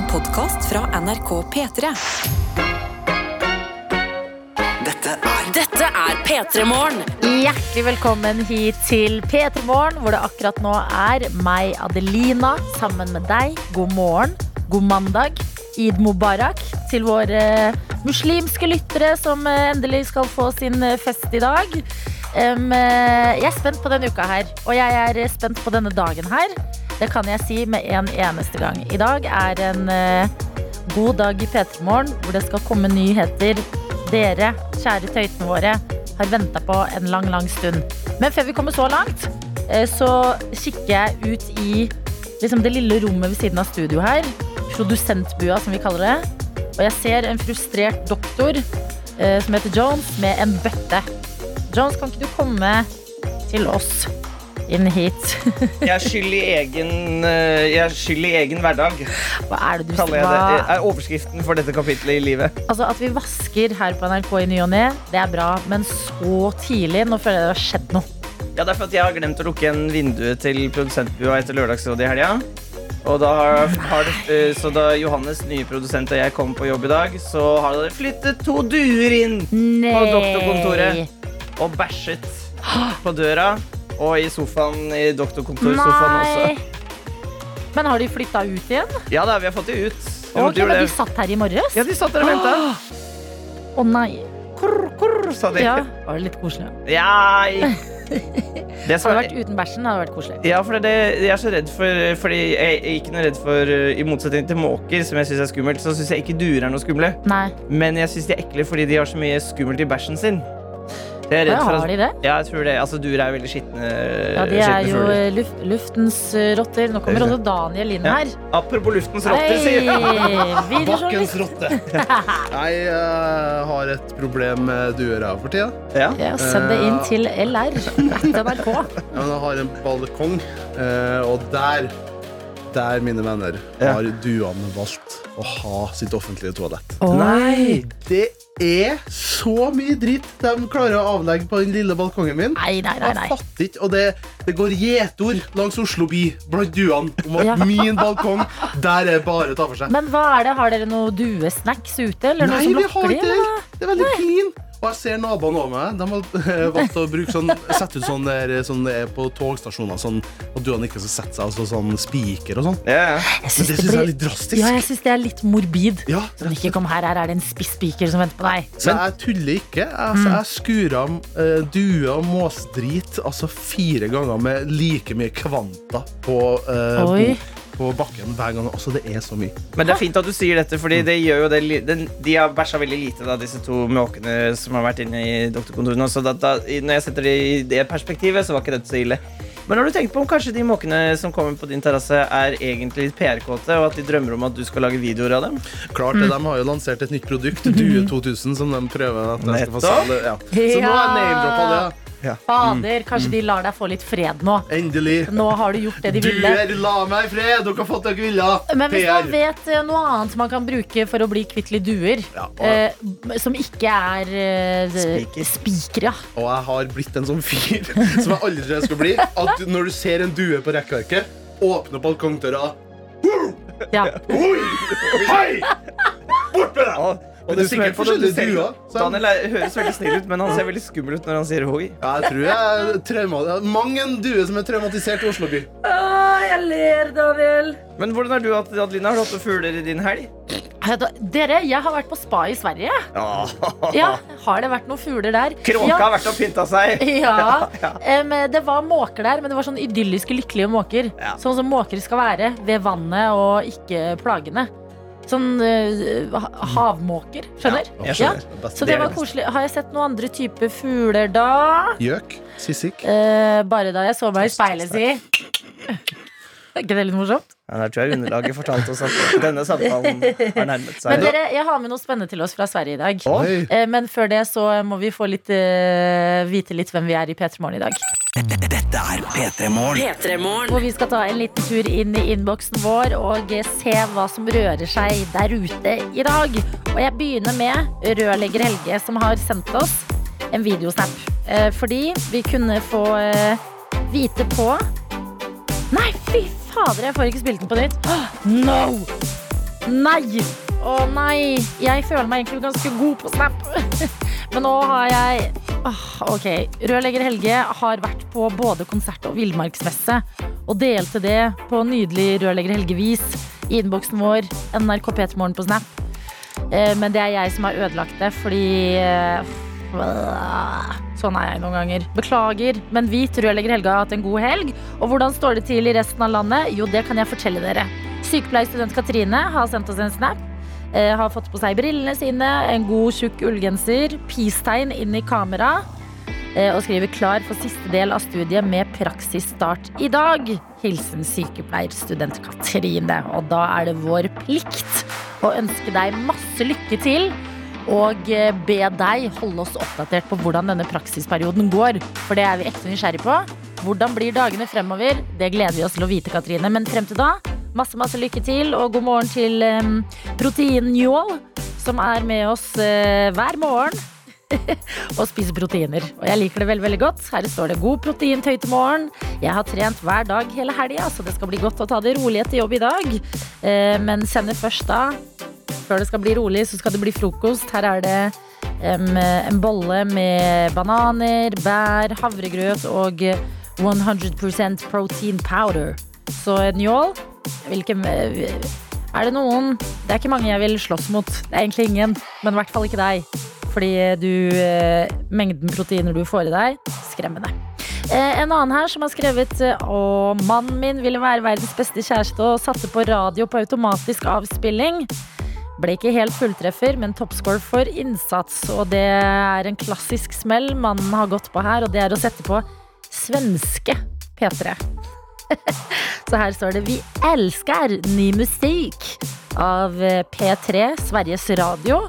En podkast fra NRK P3. Dette er Dette er P3 Morgen. Hjertelig velkommen hit til P3 Morgen, hvor det akkurat nå er meg, Adelina, sammen med deg. God morgen, god mandag, id Mubarak til våre muslimske lyttere som eh, endelig skal få sin eh, fest i dag. Eh, jeg er spent på denne uka her, og jeg er eh, spent på denne dagen her. Det kan jeg si med en eneste gang. I dag er en eh, god dag i P3 Morgen, hvor det skal komme nyheter dere, kjære tøytene våre, har venta på en lang, lang stund. Men før vi kommer så langt, eh, så kikker jeg ut i liksom det lille rommet ved siden av studio her. Produsentbua, som vi kaller det. Og jeg ser en frustrert doktor eh, som heter Jones, med en bøtte. Jones, kan ikke du komme til oss inn hit? Jeg er skyld i egen, eh, jeg er skyld i egen hverdag, Hva er det du kaller jeg det. er overskriften for dette kapitlet i livet. Altså At vi vasker her på NRK i ny og ne, det er bra. Men så tidlig, nå føler jeg det har skjedd noe. Ja, det er for at jeg har glemt å lukke igjen vinduet til produsentbua etter Lørdagsrådet i helga. Og da har, har det, eh, så da Johannes, nye produsent, og jeg kom på jobb i dag, så har det flyttet to duer inn Nei. på doktorkontoret og bæsjet på døra. Og i sofaen i doktorkontorsofaen også. Men har de flytta ut igjen? Ja da, vi har fått de ut. Ok, men de satt her i morges? Ja, de satt der og venta. Å nei. Kurr, kurr, sa de. Ja, var det litt koselig? Ja, det som Hadde vært uten bæsjen, hadde vært koselig. Ja, for det, jeg er så redd for Fordi jeg er ikke noe redd for I motsetning til måker, som jeg syns er skummelt, så syns jeg ikke duer er noe skumle. Nei. Men jeg syns de er ekle fordi de har så mye skummelt i bæsjen sin. Jeg er Ja, redd for har de det? Ja, jeg tror det. Altså, duer er veldig skitne, Ja, de er jo luft, luftens eh, rotter. Nå kommer også Daniel inn Ja. her. Apropos luftens rotter, sier jeg. Bakkens rotte. Jeg uh, har et problem med duer her for tida. Ja. Ja, send det inn til LR. Etter NRK. Ja, men Jeg har en balkong, uh, og der, der, mine venner, har duene valgt å ha sitt offentlige toalett. Nei! Det er så mye dritt de klarer å avlegge på den lille balkongen min. Nei, nei, nei. Jeg nei. fatter ikke, og det, det går gjetord langs Oslo by blant duene om at Ja. min balkong, der er bare å ta for seg. Men hva er det? Har dere noe duesnacks ute? Eller noe Nei, som vi har ikke det. Det er veldig clean. Og jeg ser naboene over meg. De har eh, valgt å bruke sånn, sette ut sånn, der, sånn det er på togstasjoner, sånn at duene ikke skal sette seg, altså sånn spiker og sånn. Ja, ja. Jeg Men syns det det, syns jeg er blir- litt drastisk. ja, jeg synes det er litt morbid. Ja, Sånn, ikke kom her, her er det en spiss spiker som venter på deg. Så jeg tuller ikke. Altså, jeg skura uh, due og måsdrit altså fire ganger med like mye kvanta på, eh, Oi. bo- på bakken hver gang. Altså, det er så mye. Men det er fint at du sier dette, Fordi det gjør jo det den, De har bæsja veldig lite, da, disse to måkene som har vært inne i doktorkontorene. Så da, da, når jeg setter det i det perspektivet, så var ikke dette så ille. Men har du tenkt på om kanskje de måkene som kommer på din terrasse, er egentlig litt PR-kåte, og at de drømmer om at du skal lage videoer av dem? Klart det, De har jo lansert et nytt produkt, Due 2000, som de prøver at de skal få selge. Ja. Så nå er name-droppa det. Fader, kanskje de lar deg få litt fred nå. Endelig. Nå har du gjort det de ville. Duer, la meg i fred! Dere har fått det dere ville. Men hvis man vet eh, noe annet man kan bruke for å bli kvitt litt duer, Ja, og- eh, som ikke er eh, Spiker. ja. Og jeg har blitt en sånn fyr som jeg aldri skal bli. At når du ser en due på rekkverket, åpne balkongdøra ja. Oi! Hei! Bort med deg! Og det er sikkert forskjellige duer. Daniel er, høres veldig snill ut, men han ser veldig skummel ut når han sier hoi. Ja, jeg tror jeg er trauma Mange en due som er traumatisert i Oslo by. jeg ler, Daniel. Men hvordan har du hatt det, Adeline? Har du hatt fugler i din helg? Dere, jeg har vært på spa i Sverige. Ja, Har det vært noen fugler der? Kråka Ja. har vært og pynta seg. Ja, em, det var måker der, men det var sånn idylliske, lykkelige måker. Ja. Sånn som måker skal være, ved vannet og ikke plagende. Sånn uh, havmåker, skjønner? Ja. skjønner. Ja. Så det var koselig. Har jeg sett noen andre typer fugler da? Gjøk. Sissik. Uh, bare da jeg så meg i speilet, si. Er ikke det litt morsomt? Ja, der tror jeg underlaget fortalte oss at denne samtalen har nærmet seg. Men dere, jeg har med noe spennende til oss fra Sverige i dag. Oi. Eh, Men før det så må vi få litt, eh, vite litt hvem vi er i P3 Morgen i dag. Dette er P3 Morgen. P3 Hvor vi skal ta en liten tur inn i innboksen vår og eh, se hva som rører seg der ute i dag. Og jeg begynner med rørlegger Helge, som har sendt oss en videosnap. Eh, Fordi vi kunne få eh, vite på Nei, fy fader, jeg får ikke spilt den på nytt. No! Nei! Å nei! Jeg føler meg egentlig ganske god på Snap. Men nå har jeg Åh, Ok. Rørlegger Helge har vært på både konsert og villmarksmesse. Og delte det på nydelig Rørlegger Helge-vis i innboksen vår. NRK P3morgen på Snap. Eh, Men det er jeg som har ødelagt det, fordi eh, Sånn er jeg noen ganger. Beklager, men hvit rørlegger Helge har hatt en god helg. Og hvordan står det til i resten av landet? Jo, det kan jeg fortelle dere. Sykepleierstudent Katrine har sendt oss en snap. Eh, har fått på seg brillene sine, en god, tjukk ullgenser, peace-tegn inn i kamera. Eh, og skriver 'klar for siste del av studiet med praksisstart i dag'. Hilsen sykepleierstudent Katrine. Og da er det vår plikt å ønske deg masse lykke til. Og eh, be deg holde oss oppdatert på hvordan denne praksisperioden går. For det er vi ekte nysgjerrig på. Hvordan blir dagene fremover? Det gleder vi oss til å vite, Katrine. Men frem til da, masse masse lykke til, og god morgen til um, Protein-Njål, som er med oss uh, hver morgen. og spiser proteiner. Og jeg liker det veldig veldig godt. Her står det god proteintøy til morgen. Jeg har trent hver dag hele helga, så det skal bli godt å ta det rolig etter jobb i dag. Eh, men sender først da før det skal bli rolig, så skal det bli frokost. Her er det um, en bolle med bananer, bær, havregrøt og 100% protein powder. Så njål ikke Er det noen Det er ikke mange jeg vil slåss mot. Det er egentlig ingen, men i hvert fall ikke deg. Fordi du eh, Mengden proteiner du får i deg, skremmende. Eh, En annen her som har skrevet eh, Å, mannen min ville være verdens beste kjæreste og satte på radio på automatisk avspilling. Ble ikke helt fulltreffer, men toppscore for innsats. Og det er en klassisk smell mannen har gått på her, og det er å sette på svenske P3. Så her står det 'Vi elsker ny musikk' av eh, P3, Sveriges Radio.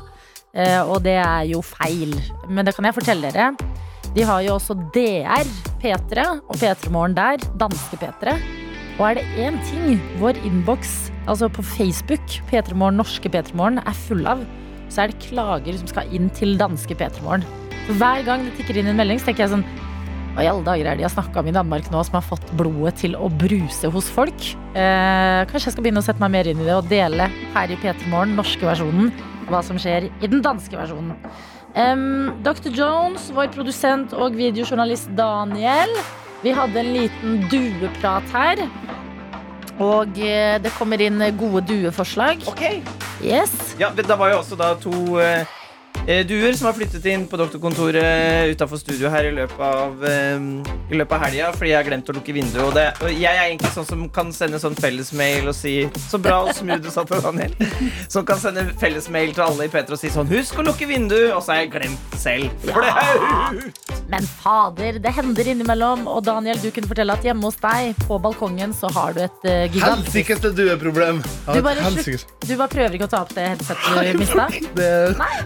Eh, Og det er jo feil. Men det kan jeg fortelle dere. De har jo også DR P3 og P3 Morgen der. Danske P3. Og er det én ting vår innboks altså på Facebook, P3 Morgen, norske P3 Morgen, er full av, så er det klager som skal inn til danske P3 Morgen. Hver gang det tikker inn en melding, så tenker jeg sånn Hva i alle dager er det de har snakka om i Danmark nå som har fått blodet til å bruse hos folk? Eh, kanskje jeg skal begynne å sette meg mer inn i det og dele her i P3 Morgen, norske versjonen, hva som skjer i den danske versjonen. Um, Dr. Jones, vår produsent og videojournalist Daniel. Vi hadde en liten dueprat her. Og eh, det kommer inn gode dueforslag. Ok Yes. Ja, Det var jo også da to eh, duer som har flyttet inn på doktorkontoret utafor studio her i løpet av eh, I løpet av helga fordi jeg har glemt å lukke vinduet. Og, det, og jeg er egentlig sånn som kan sende sånn fellesmail og si Så bra og smooth du sa det, Daniel. Som kan sende fellesmail til alle i P3 og si sånn Husk å lukke vinduet! Og så har jeg glemt selv. Flaut! Men fader, det hender innimellom. Og Daniel, du kunne fortelle at hjemme hos deg på balkongen så har du et uh, gigantisk Helsikes det dueproblem. Du bare, du bare prøver ikke å ta opp det headsetet du mista? Det,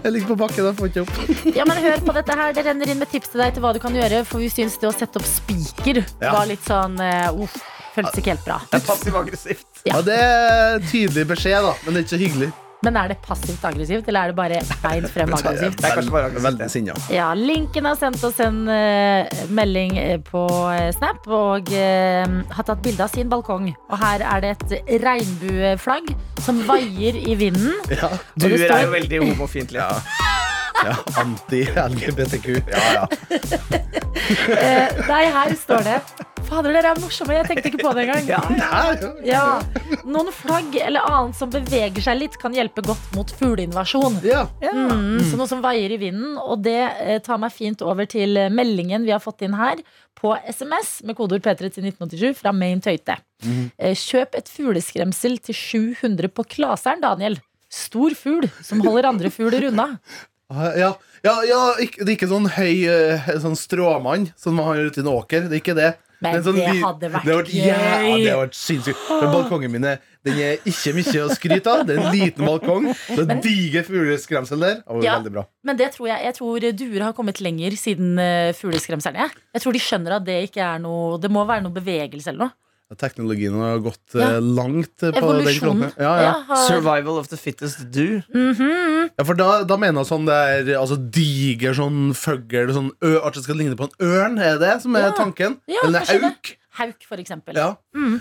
jeg ligger på bakken, jeg får ikke opp. Ja, men hør på dette her. Det renner inn med tips til deg til hva du kan gjøre. For vi syns det å sette opp spiker Ja. var litt sånn uh. Føltes ikke helt bra. Det er passiv-aggressivt. Ja, det er tydelig beskjed, da, men det er ikke så hyggelig. Men er det passivt aggressivt, eller er det bare beint frem aggressivt? Det er kanskje bare aggressivt, Veldig sinna. Ja, Linken har sendt oss en uh, melding eh, på eh, Snap og uh, har tatt bilde av sin balkong. Og her er det et regnbueflagg som vaier i vinden. Ja. du står- er jo veldig homofiendtlig. ja. Anti-LGBTQ. Ja, ja. Eh, nei, her står det Fader, dere er morsomme. Jeg tenkte ikke på det engang. Ja. Ja. Noen flagg eller annet som beveger seg litt, kan hjelpe godt mot fugleinvasjon. ja. Mm, så noe som vaier i vinden. Og det eh, tar meg fint over til eh, meldingen vi har fått inn her på SMS med kodeord P3 til 1987 fra Main Tøyte. Eh, Kjøp et fugleskremsel til 700 på Klaseren, Daniel. Stor fugl som holder andre fugler unna. Ja, ja, ja ikke, det er ikke sånn høy eh, sånn stråmann som man har ute i en åker. Det er ikke det. Men Men sånn det hadde vært det vært gøy. Ja, det hadde vært sinnssykt. Men balkongen min er, den er ikke mye å skryte av. Det er en liten balkong. Så er diger fugleskremsel der. Var Ja. veldig bra. Men det tror jeg, jeg tror duer har kommet lenger siden uh, fugleskremserne. Jeg tror de skjønner at det ikke er noe Det må være noe bevegelse eller noe. Teknologien har gått Ja. eh, langt på Evolusjon. den fronten. Ja, ja. har, Survival of the fittest do. ja, for da, da mener jeg sånn det er altså, diger sånn fugl sånn At det skal ligne på en ørn, er det som er Ja. tanken? Ja, Eller hauk? Hauk, for eksempel. Ja.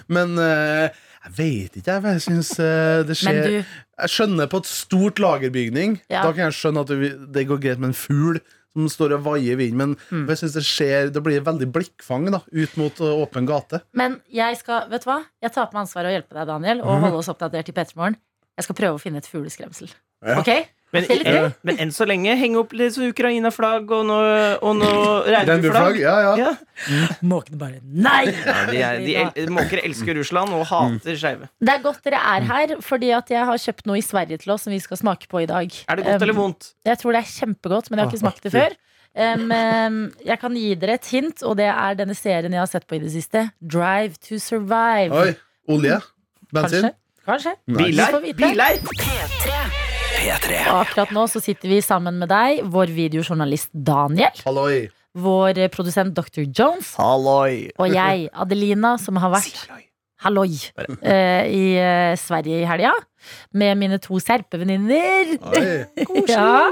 Men uh, jeg vet ikke, jeg. Jeg syns uh, det skjer Men du, Jeg skjønner på et stort lagerbygning. Ja. Da kan jeg skjønne at det, det går greit med en fugl som står og vaier i vinden. Men Mm. jeg synes det skjer Det blir veldig blikkfang da ut mot uh, åpen gate. men jeg skal, vet du hva? Jeg tar på meg ansvaret og hjelper deg, Daniel, og og holde oss oppdatert i P3morgen. Jeg skal prøve å finne et fugleskremsel. Ja. Ok? Men, eh, men enn så lenge, henge opp litt Ukraina-flagg og noe, og noe Regnbueflagg. Ja, Ja, ja. Mm. Måkene bare Nei! Ja, de de el måker elsker Russland og hater skeive. Det er godt dere er her, fordi at jeg har kjøpt noe i Sverige til oss som vi skal smake på i dag. Er det godt Um, eller vondt? Jeg tror det er kjempegodt, men jeg har ikke smakt det før. Um, um, jeg kan gi dere et hint, og det er denne serien jeg har sett på i det siste. Drive to survive. Oi. Olje? Bensin? Kanskje. Kanskje. Biler? Biler? P3. Og akkurat nå så sitter vi sammen med deg, vår videojournalist Daniel, Halloi. vår eh, produsent Dr. Jones, Halloi. og jeg, Adelina, som har vært halloi eh, i eh, Sverige i helga. Med mine to serpevenninner. Ja,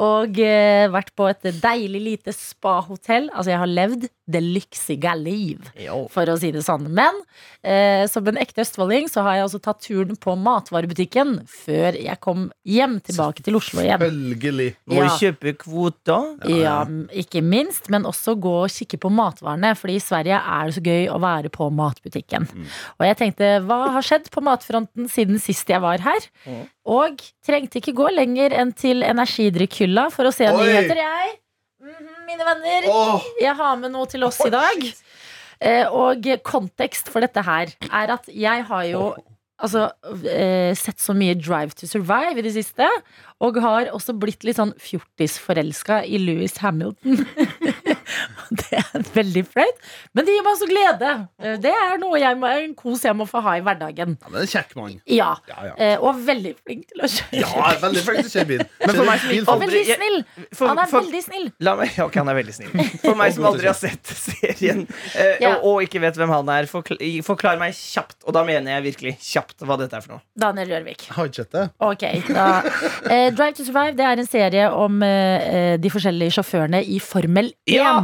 og eh, vært på et deilig lite spahotell. Altså, jeg har levd det lyksige liv, Jo. for å si det sånn. Men eh, som en ekte østfolding så har jeg også tatt turen på matvarebutikken før jeg kom hjem tilbake til Oslo igjen. Selvfølgelig. Må Ja. kjøpe kvoter. Ja, ikke minst, men også gå og kikke på matvarene. Fordi i Sverige er det så gøy å være på matbutikken. Og jeg tenkte, hva har skjedd på matfronten siden sist jeg var her? Mm. Og trengte ikke gå lenger enn til energidrikkhylla for å se Oi! nyheter, jeg. Mhm, mine venner, Oh. jeg har med noe til oss i dag. Eh, og kontekst for dette her er at jeg har jo altså, eh, sett så mye Drive to Survive i det siste. Og har også blitt litt sånn fjortisforelska i Louis Hamilton. det er veldig flaut, men det gir meg også glede. Eh, Det er noe jeg må, en kos jeg må få ha i hverdagen. ja, men en kjekk mann. Ja, Ja, ja. eh, Og veldig flink til å kjøre. Ja, er veldig flink til å kjøre bil. Men for meg som Bil aldri- veldig snill. For, Han er for, veldig snill. la meg, ok, han er veldig snill. For meg som aldri har sett serien eh, Ja. og, og ikke vet hvem han er, forklar, forklar meg kjapt, og da mener jeg virkelig kjapt, hva dette er for noe. Daniel Rørvik. Har ikke sett det. Ok, da. Eh, Drive to Survive det er en serie om eh, de forskjellige sjåførene i Formel 1. Ja!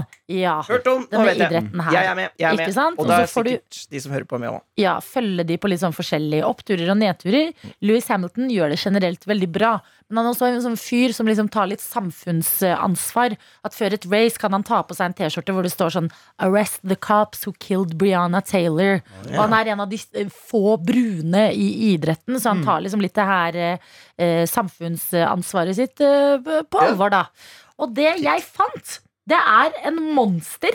Ja. Hørt om, nå vet jeg. her. Jeg er med. Jeg er Ikke med. Og da er sikkert du- de som hører på, med òg. ja, følge de på litt sånn forskjellige oppturer og nedturer. Louis Hamilton gjør det generelt veldig bra. Men han er også en sånn fyr som liksom tar litt samfunnsansvar. At før et race kan han ta på seg en T-skjorte hvor det står sånn Arrest the cops who killed Brianna Taylor. Og han er en av de eh, få brune i idretten, så han tar liksom litt det her eh, eh, samfunnsansvaret sitt eh, på alvor, da. Og det jeg fant, det er en monster.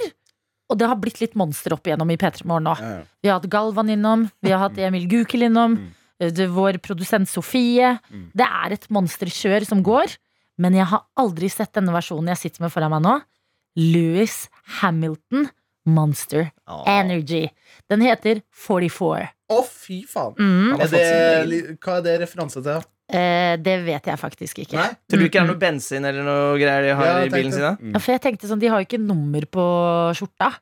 Og det har blitt litt monster opp igjennom i P3 Morgen nå. Ja, ja. Vi har hatt Galvan innom, vi har hatt Emil Gukild innom. det- Vår produsent Sofie. Det er et monsterkjør som går. Men jeg har aldri sett denne versjonen jeg sitter med foran meg nå. Louis Hamilton Monster Energy. Den heter 44. Å, fy faen. Mm. Er det, hva er det referanse til? Eh, det vet jeg faktisk ikke. Nei? Tror du ikke det er noe bensin eller noe greier de har Ja, i bilen sin? da? Ja, for jeg tenkte sånn, De har jo ikke nummer på skjorta.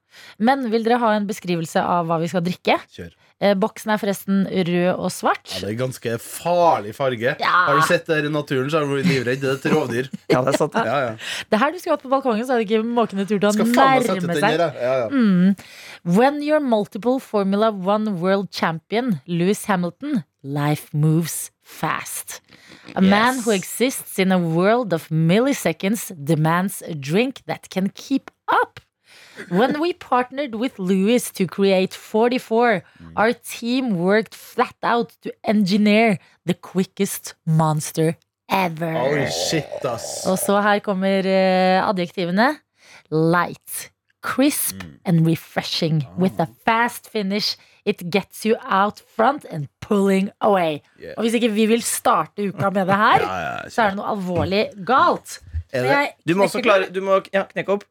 Men vil dere ha en beskrivelse av hva vi skal drikke? Kjør. Eh, boksen er forresten rød og svart. Ja, det er ganske farlig farge. Ja. Har du sett det her i naturen, så har du livredd. Det er et rovdyr. Ja, det er sant. Ja, ja. Det her du skulle hatt på balkongen, så hadde ikke måkene turt å nærme seg. ja. ja, ja. Mm. When you're multiple Formula One world champion, Lewis Hamilton, life moves fast. A man who exists in a world of milliseconds demands a drink that can keep up. When we partnered with Lewis to create 44, mm. our team worked flat out to engineer the quickest monster ever. Oi, shit, ass. Og så her kommer eh, adjektivene. Light, crisp mm. and refreshing. With a ah. fast finish, it gets you out front and pulling away. Yeah. Og hvis ikke vi vil starte uka med det her, Ja, ja, så er det noe alvorlig galt. Så jeg Du må også klare. Du må ja, knekke opp.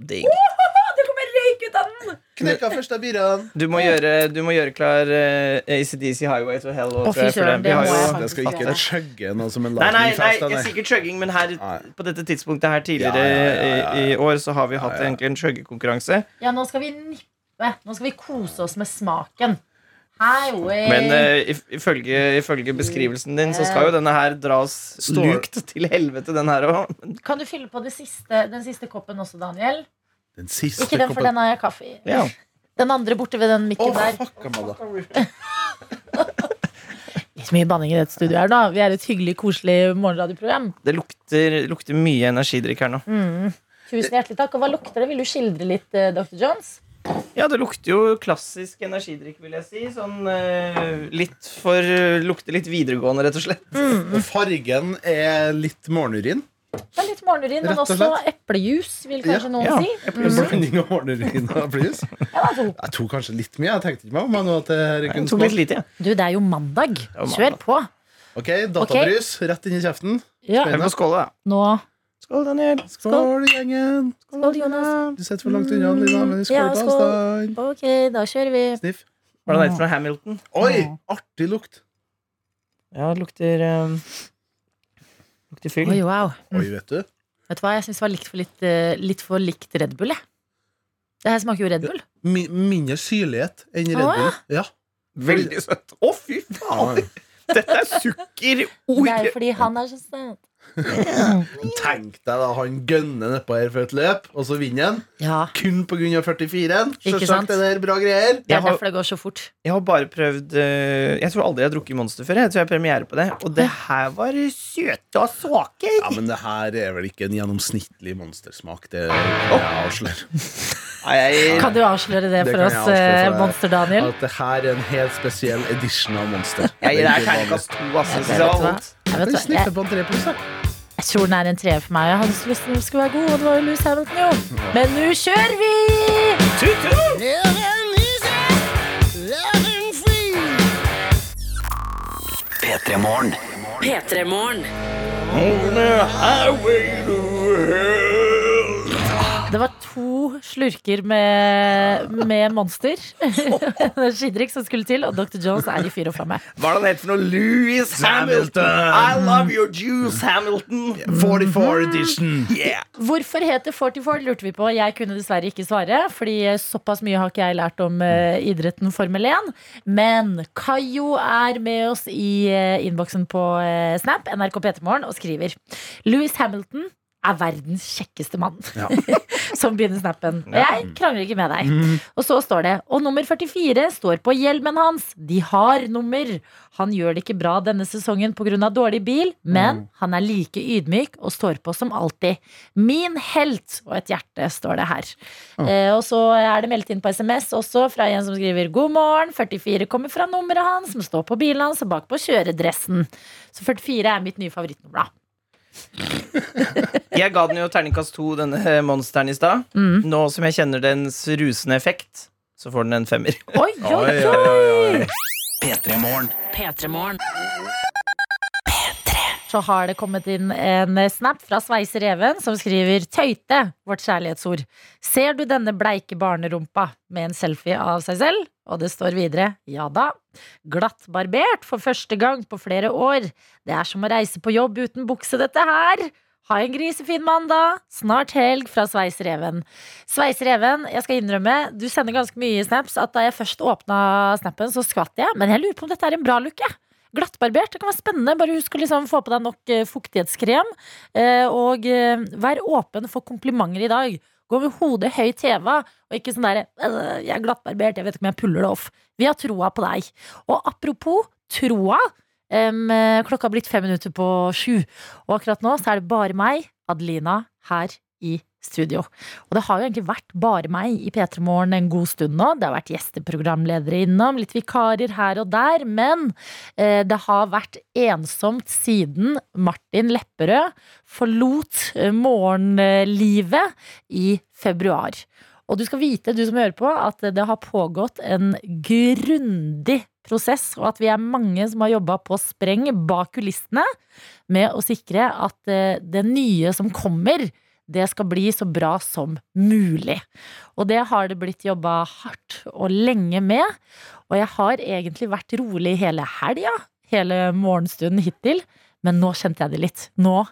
Digg. Det kommer røyk ut av den! Knekka første biren. Du må gjøre, du må gjøre klar uh, ACDC Highway to Hell. Og, tror fy for søren, det må jo- jeg Jeg skal ikke chugge noe som en Nei, nei, nei, sier ikke chugging, men her på dette tidspunktet her tidligere Ja, ja, ja, ja, i, i år så har vi hatt Ja, ja. egentlig en chuggekonkurranse. Ja, nå skal vi nippe. Nå skal vi kose oss med smaken. Highway. Men uh, if- ifølge, ifølge beskrivelsen din så skal jo denne her dras Står- lukt til helvete, den her òg. kan du fylle på det siste, den siste koppen også, Daniel? Den siste Ikke den, for koppen. den har jeg kaffe i. Ja. Den andre borte ved den mikken mikken der. fuck, litt mye banning i dette studioet her da. Vi er et hyggelig, koselig morgenradioprogram. Det lukter, lukter mye energidrikk her nå. Tusen hjertelig takk. Og hva lukter det? Vil du skildre litt, eh, Dr. Jones? Ja, det lukter jo klassisk energidrikk, vil jeg si. Sånn eh, litt for Lukter litt videregående, rett og slett. Og fargen er litt morgenurin. Det er litt morgenurin, men også eplejus, vil kanskje Ja. noen Ja. si. Blanding av morgenurin og eplejus. Ja. Jeg tok kanskje litt mye. Jeg tenkte ikke meg om jeg nå at Jeg kunne tok litt lite, ja. Du, det er jo mandag. Kjør på. Ok, databrus rett inn i kjeften. Ja, skåle, da. nå Skål, Daniel. Skål, gjengen. Skål, Jonas. Du sitter for langt unna, Lina, men skål Ja, på skål. avstand. Ok, da kjører vi. Sniff. Hva er det den fra Hamilton? Oi, artig lukt. Ja, det lukter um, Lukter fyll. Oi, wow. Oi, vet du. Vet du hva, jeg syns det var litt for, litt, eh, litt for likt Red Bull, jeg. Det her smaker jo Red Bull. Ja, mindre syrlighet enn Red Å, Bull. Ja. Veldig søtt. Å, fy faen! Dette er sukker! Oi! Det er fordi han er så søt. Tenk deg da han gønner nedpå her for et løp, og så vinner han. Ja, Kun pga. 44-en. Ikke sant? Selvsagt det bra greier. det er Jeg har- derfor det går så fort. Jeg har bare prøvd eh, Jeg tror aldri jeg har drukket Monster før. Jeg tror jeg har premiere på det Og det her var søte og svake. Ja, Men det her er vel ikke en gjennomsnittlig monstersmak. Det kan jeg avslører. Nei, jeg, Kan du avsløre det, Det for kan oss, eh, deg. Monster Daniel? At det her er en helt spesiell edition av Monster. jeg gir er deg terningkast to. Altså, Jeg synes var vondt. Jeg, vet hva, jeg, på en tre pluss, jeg. tror den er en treer for meg. Jeg hadde så lyst til at den skulle være god, og det var jo Louis Hamilton, jo. Men nå kjører vi! P3 Morgen. P3 Morgen. Det var to slurker med, med Monster. Energidrikk som skulle til, og Dr. Jones er i fyr og flamme. Hva er det han heter for noe? Louis Hamilton. I love your juice, Hamilton. 44 edition. Yeah. Hvorfor heter 44, lurte vi på. Jeg kunne dessverre ikke svare, fordi såpass mye har ikke jeg lært om eh, idretten Formel 1. Men Kayo er med oss i eh, innboksen på eh, Snap, NRK P3morgen, og skriver Louis Hamilton er verdens kjekkeste mann. Som begynner snappen. Og jeg krangler ikke med deg. Og så står det Og nummer 44 står på hjelmen hans. De har nummer. Han gjør det ikke bra denne sesongen pga. dårlig bil, men han er like ydmyk og står på som alltid. Min helt! Og et hjerte står det her. Eh, og så er det meldt inn på SMS også fra en som skriver God morgen. 44 kommer fra nummeret hans, som står på bilen hans og bak på kjøredressen. Så 44 er mitt nye favorittnummer, da. Jeg ga den jo terningkast to, denne monsteren, i stad. Mm. Nå som jeg kjenner dens rusende effekt, så får den en femmer. Oi, oi, Oi, oi! oi, oi, oi. P3 Morgen. P3 Morgen. så har det kommet inn en snap fra Sveiser Even som skriver Tøyte, vårt kjærlighetsord. Ser du denne bleike barnerumpa med en selfie av seg selv? Og det står videre, ja da. Glattbarbert for første gang på flere år. Det er som å reise på jobb uten bukse, dette her. Ha en grisefin mandag. Snart helg fra Sveisereven. Sveisereven, jeg skal innrømme, du sender ganske mye snaps. At da jeg først åpna snappen, så skvatt jeg. Men jeg lurer på om dette er en bra look. Glattbarbert, det kan være spennende. Bare husk å liksom få på deg nok eh, fuktighetskrem. Eh, og eh, vær åpen for komplimenter i dag. Gå med hodet høyt heva, og ikke sånn derre «Øh, Jeg er glattbarbert, jeg vet ikke om jeg puller det off. Vi har troa på deg. Og apropos troa. Eh, klokka har blitt fem minutter på sju, og akkurat nå så er det bare meg, Adelina, her i studio. Og det har jo egentlig vært bare meg i P3 Morgen en god stund nå. Det har vært gjesteprogramledere innom, litt vikarer her og der. Men eh, det har vært ensomt siden Martin Lepperød forlot eh, morgenlivet i februar. Og du skal vite, du som hører på, at det har pågått en grundig prosess, og at vi er mange som har jobba på spreng bak kulissene med å sikre at eh, det nye som kommer, det skal bli så bra som mulig. Og det har det blitt jobba hardt og lenge med. Og jeg har egentlig vært rolig hele helga, hele morgenstunden hittil. Men nå kjente jeg det litt. Nå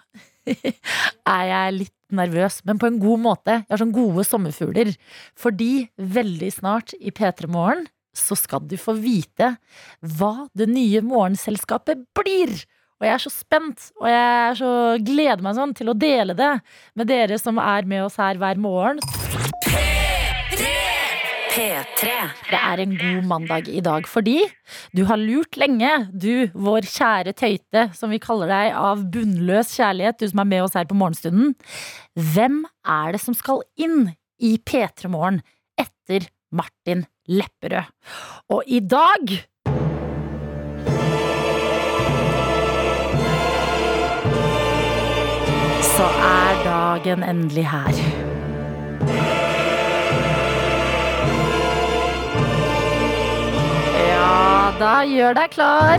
er jeg litt nervøs, men på en god måte. Jeg har sånn gode sommerfugler. Fordi veldig snart i P3 Morgen så skal du få vite hva det nye morgenselskapet blir. Og jeg er så spent, og jeg er så gleder meg sånn til å dele det med dere som er med oss her hver morgen. P3. Det er en god mandag i dag fordi du har lurt lenge, du vår kjære tøyte, som vi kaller deg av bunnløs kjærlighet, du som er med oss her på morgenstunden. Hvem er det som skal inn i P3 Morgen etter Martin Lepperød? Og i dag Så er dagen endelig her. Ja, da gjør deg klar.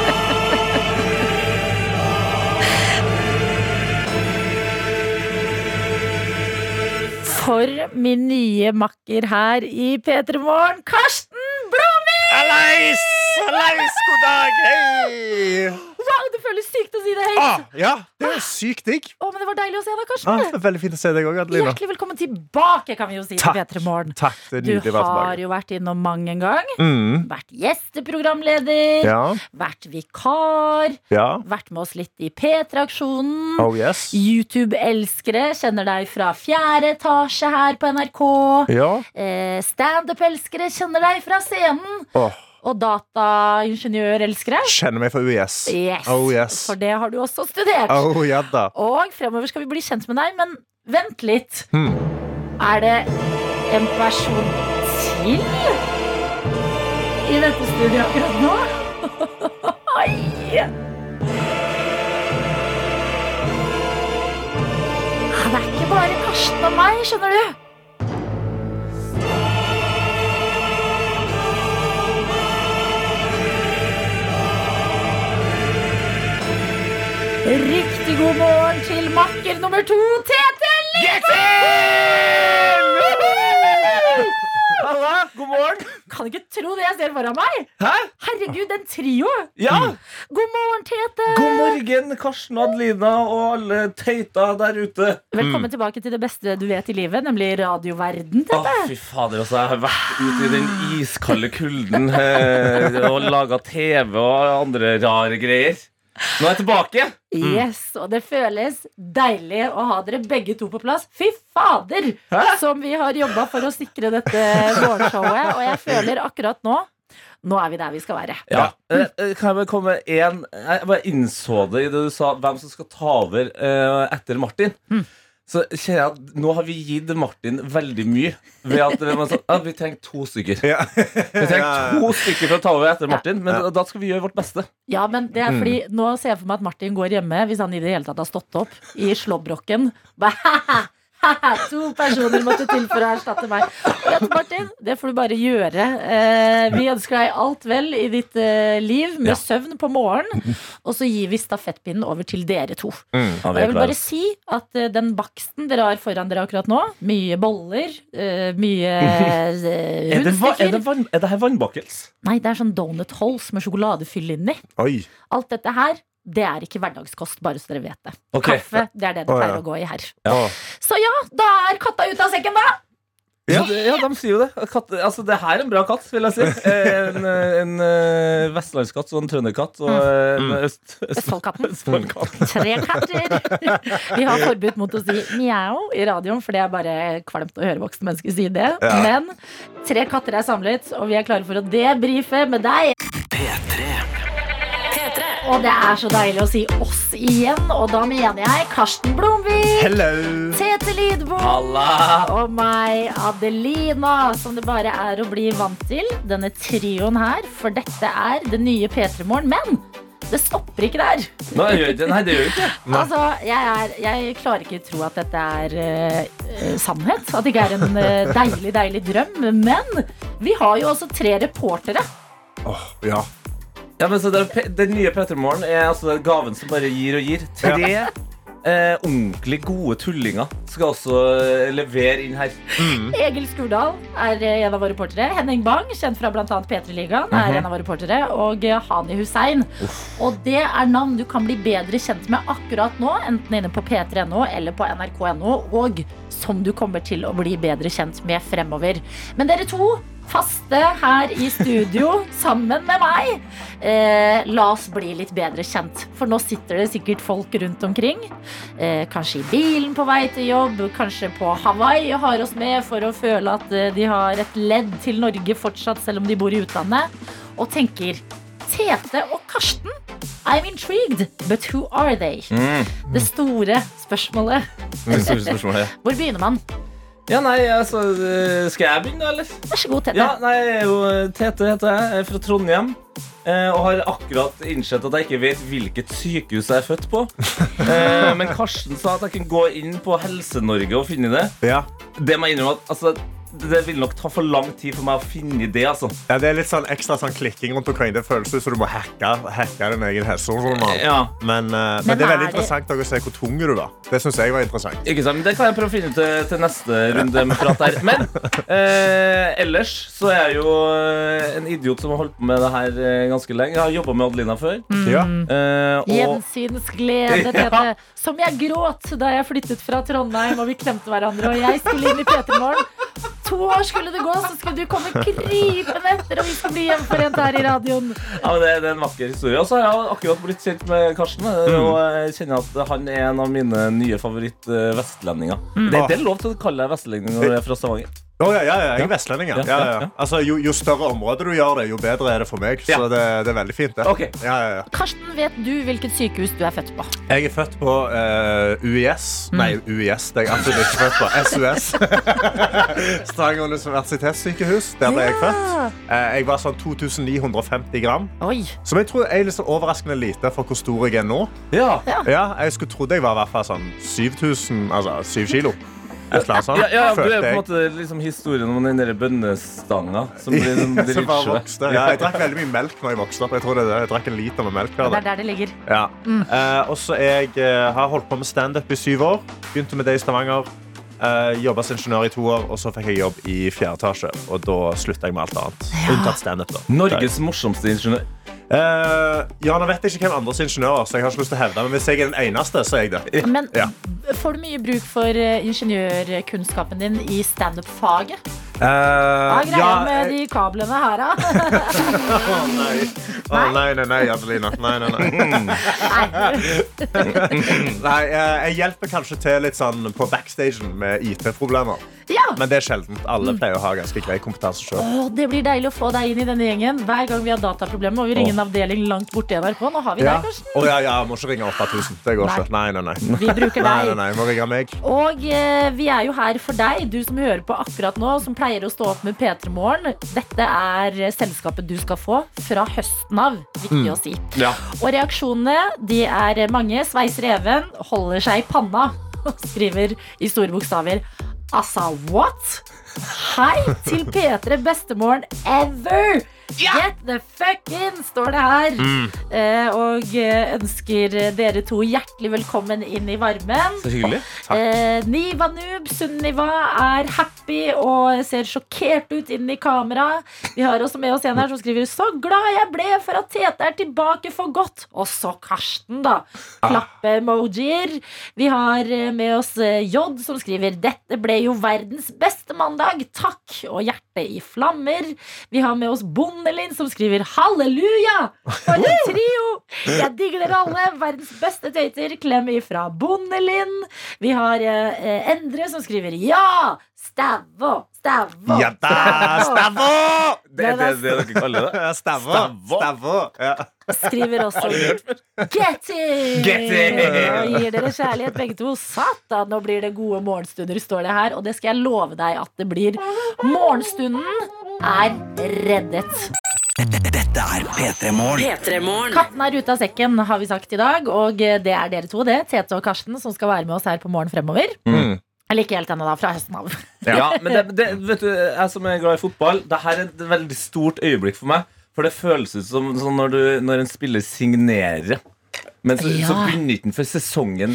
For min nye makker her i P3 Morgen, Karsten Blomvik! Hallais! God dag! Hei! Wow, det føles sykt å si det høyt. Ah, ja, det er sykt digg. Å, men det var deilig å se deg, Ah, Karsten. er veldig fint å se deg òg, Adelina. Hjertelig velkommen tilbake, kan vi jo si Takk. til P3 Morgen. Takk, det er Du nydelig være har jo vært innom mang en gang. Mm, Vært gjesteprogramleder, ja, vært vikar, ja. vært med oss litt i P3-aksjonen. Oh yes. YouTube-elskere kjenner deg fra fjerde etasje her på NRK. Ja. Eh, Standup-elskere kjenner deg fra scenen. Åh, Og dataingeniør-elskere. kjenner meg fra UiS. Yes. Oh yes. For det har du også studert. Oh, ja da. Og fremover skal vi bli kjent med deg, men vent litt. Hmm. Er det en person til i dette studioet akkurat nå? Det er ikke bare Karsten og meg, skjønner du. Riktig god morgen til makker nummer to, Tete Halla, god morgen. Kan ikke tro det jeg ser foran meg. Hæ? Herregud, en trio. Ja. God morgen, Tete. God morgen, Karsten Adelina og alle tøyta der ute. Velkommen tilbake til det beste du vet i livet, nemlig radioverden. Å, Tete. fy fader, altså. Jeg har vært ute i den iskalde kulden eh, og laga TV og andre rare greier. Nå er jeg tilbake. Yes, og det føles deilig å ha dere begge to på plass. Fy fader, Hæ? som vi har jobba for å sikre dette vårshowet. Og jeg føler akkurat nå Nå er vi der vi skal være. Ja. Eh, eh, Kan jeg bare komme med en Jeg bare innså det i det du sa hvem som skal ta over eh, etter Martin. Så kjenner jeg at nå har vi gitt Martin veldig mye. Ved at ja, Vi trenger to stykker. Ja. Vi trenger to stykker for å ta over etter Martin, men da- da skal vi gjøre vårt beste. Ja, men det er fordi Nå ser jeg for meg at Martin går hjemme, hvis han i det hele tatt har stått opp, i slåbroken. Bare, To personer måtte til for å erstatte meg. Jens Martin, det får du bare gjøre. Eh, vi ønsker deg alt vel i ditt eh, liv, med Ja. søvn på morgenen. Og så gir vi stafettpinnen over til dere to. Mm. Og jeg vil bare si at eh, den baksten dere har foran dere akkurat nå, mye boller, eh, mye eh, er, det, er, rundstykker det er det her vannbakkels? Nei, det er sånn donut holes med sjokoladefyll inni. Alt dette her, det er ikke hverdagskost, bare så dere vet det. Okay. Kaffe, det er det det oh, pleier ja. å gå i her. Ja. Så ja, da er katta ute av sekken, da! Ja, det, ja, de sier jo det. Katt, altså, det her er en bra katt, vil jeg si. En, en, eh, vestlandskatt og en trønderkatt. Og en øst, øst, Østfoldkatten. Østfoldkatt. Tre katter. Vi har forbud mot å si mjau i radioen, for det er bare kvalmt å høre voksne mennesker si det. Ja. Men tre katter er samlet, og vi er klare for å debrife med deg. P3. P3. Og det er så deilig å si oss igjen, og da mener jeg Karsten Blomvik, Hello. Tete Lydbom, og meg, Adelina, som det bare er å bli vant til. Denne trioen her, for dette er det nye P3 Morgen. Men det stopper ikke der. Nei, det gjør ikke- nei, det gjør ikke. Altså, jeg, er, jeg klarer ikke tro at dette er eh, sannhet. At det ikke er en uh, deilig, deilig drøm. Men vi har jo også tre reportere. Åh, ja. Ja, men så det, Den nye P3 Morgen er altså den gaven som bare gir og gir. Tre eh, ordentlig gode tullinger skal også eh, levere inn her. Egil Skurdal er eh, en av våre reportere. Henning Bang, kjent fra bl.a. P3-ligaen, er en av våre reportere. Og eh, Hani Hussein. Og det er navn du kan bli bedre kjent med akkurat nå, enten inne på p3.no eller på nrk.no, og som du kommer til å bli bedre kjent med fremover. Men dere to faste her i studio sammen med meg. Eh, la oss bli litt bedre kjent, for nå sitter det sikkert folk rundt omkring. Eh, kanskje i bilen på vei til jobb, kanskje på Hawaii og har oss med for å føle at eh, de har et ledd til Norge fortsatt, selv om de bor i utlandet. Og tenker Tete og Karsten? I'm intrigued, but who are they? Det store spørsmålet. Det store spørsmålet. Hvor begynner man? Ja, nei, altså eh, Skal jeg begynne, eller? Vær så god, Tete. Ja, nei, jeg er jo Tete heter jeg. Jeg er fra Trondheim. Eh, Og har akkurat innsett at jeg ikke vet hvilket sykehus jeg er født på. Eh, Men Karsten sa at jeg kunne gå inn på Helse-Norge og finne det. Ja. Det må jeg innrømme at altså, det vil nok ta for lang tid for meg å finne det. altså ja, Det er litt sånn ekstra sånn klikking rundt omkring. Det føles som du må hacke, hacke din egen helsejournal. Ja, Men, uh, men, Men det er veldig er interessant det... å se hvor tung du var. Det synes jeg var interessant. ikke sant? Men Det kan jeg prøve å finne ut til, til neste runde med prat der. Men uh, ellers så er jeg jo en idiot som har holdt på med det her ganske lenge. Jeg har jobba med Adelina før. Ja. eh, og Gjensynsglede, Tete. Som jeg gråt da jeg flyttet fra Trondheim og vi klemte hverandre. Og jeg skulle inn i P3 Morgen. To år skulle det gå, så skulle du komme krypende etter, og vi skulle bli hjemforent her i radioen. Ja, men det, det er en vakker historie. Og så har jeg akkurat blitt kjent med Karsten. Mm. Og jeg kjenner at han er en av mine nye favoritt-vestlendinger. Det, det er lov til å kalle deg vestlending når du er fra Stavanger. Å, ja, ja, ja, jeg er vestlending. Ja. Altså, jo, jo større område du gjør det, jo bedre er det for meg. Så det, det er veldig fint. det. Okay. Ja, ja, ja. Karsten, vet du hvilket sykehus du er født på? Jeg er født på uh, UiS. Nei, UiS. Det er jeg absolutt ikke født på. SUS. Stavanger universitetssykehus. Der ble jeg født. Uh, jeg var sånn 2950 gram. Oi. Som jeg tror er litt sånn overraskende lite for hvor stor jeg er nå. Ja. Ja, jeg skulle trodd jeg var i hvert fall sånn 7000, altså 7 kilo. Annet. Ja, ja, du er på en måte liksom historien om den der bønnestanga som blir Som bare drittsvær. vokste. Ja, jeg drakk veldig mye melk når jeg vokste opp. Jeg tror det er det. Jeg drakk en liter med melk hver Det er der det ligger. Ja. Eh, og så jeg uh, har holdt på med standup i syv år. Begynte med det i Stavanger. Uh, Jobba som ingeniør i to år, og så fikk jeg jobb i fjerde etasje. Og da slutta jeg med alt annet. Unntatt standup. da. Norges morsomste ingeniør. Eh, ja, nå vet jeg ikke hvem andres ingeniører, så jeg har ikke lyst til å hevde, men hvis jeg er den eneste, så er jeg det. Men Ja. får du mye bruk for eh, ingeniørkunnskapen din i standup-faget? Eh, Hva er greia ja, med de kablene her, da? Å nei. Oh, nei, nei, nei, Adelina. Nei, nei, nei. nei eh, jeg hjelper kanskje til litt sånn på backstagen med IT-problemer. Ja. Men det er sjeldent. Alle pleier å ha ganske grei kompetanse sjøl. Oh, det blir deilig å få deg inn i denne gjengen. Hver gang vi har dataproblemer, må vi ringe en avdeling langt borte i NRK. Nå har vi Ja. deg, Karsten. Å, ja, ja, må ikke ringe 8000. Det går ikke. Nei, nei, nei. Vi bruker Nei, nei, deg. nei, må ringe meg. Og eh, vi er jo her for deg, du som hører på akkurat nå, som pleier å stå opp med P3 Morgen. Dette er selskapet du skal få fra høsten av. Viktig å si. Ja. Og reaksjonene de er mange. Sveiser Even holder seg i panna og skriver i store bokstaver. Altså, what? Hei til P3 bestemorgen ever! Get the fuck in, står det her. Eh, og eh, ønsker dere to hjertelig velkommen inn i varmen. Så hyggelig. Eh, Niva Noob, Sunniva, er happy og ser sjokkert ut inn i kamera. Vi har også med oss en her som skriver 'Så glad jeg ble for at Tete er tilbake for godt'. Og så Karsten, da. Klappe-emojier. Vi har eh, med oss eh, J som skriver 'Dette ble jo verdens beste mandag'. Takk. Og hjerte i flammer. Vi har med oss Bondelin som skriver 'Halleluja'. For en trio! Jeg digger dere alle. Verdens beste tøyter. Klem ifra Bondelin. Vi har eh, Endre som skriver 'Ja! Stavå! Stavå! Ja da! Stavå! Det er det, det dere kaller det? Stavå. Stavå. Stavå. Ja. Skriver også Get in! Get in! Og gir dere kjærlighet begge to. Satan, nå blir det gode morgenstunder, står det her. Og det skal jeg love deg at det blir. Morgenstunden er reddet. Dette er P3 Morgen. P3 Morgen. Katten er ute av sekken, har vi sagt i dag. Og det er dere to, det. Tete og Karsten, som skal være med oss her på Morgen fremover. Mm. Eller ikke helt ennå, da. Fra høsten av. Ja, men det, det, vet du, jeg som er glad i fotball Det her er et veldig stort øyeblikk for meg. For det føles ut som som når, du, når en spiller signerer. Men så, så Ja. begynner ikke den for sesongen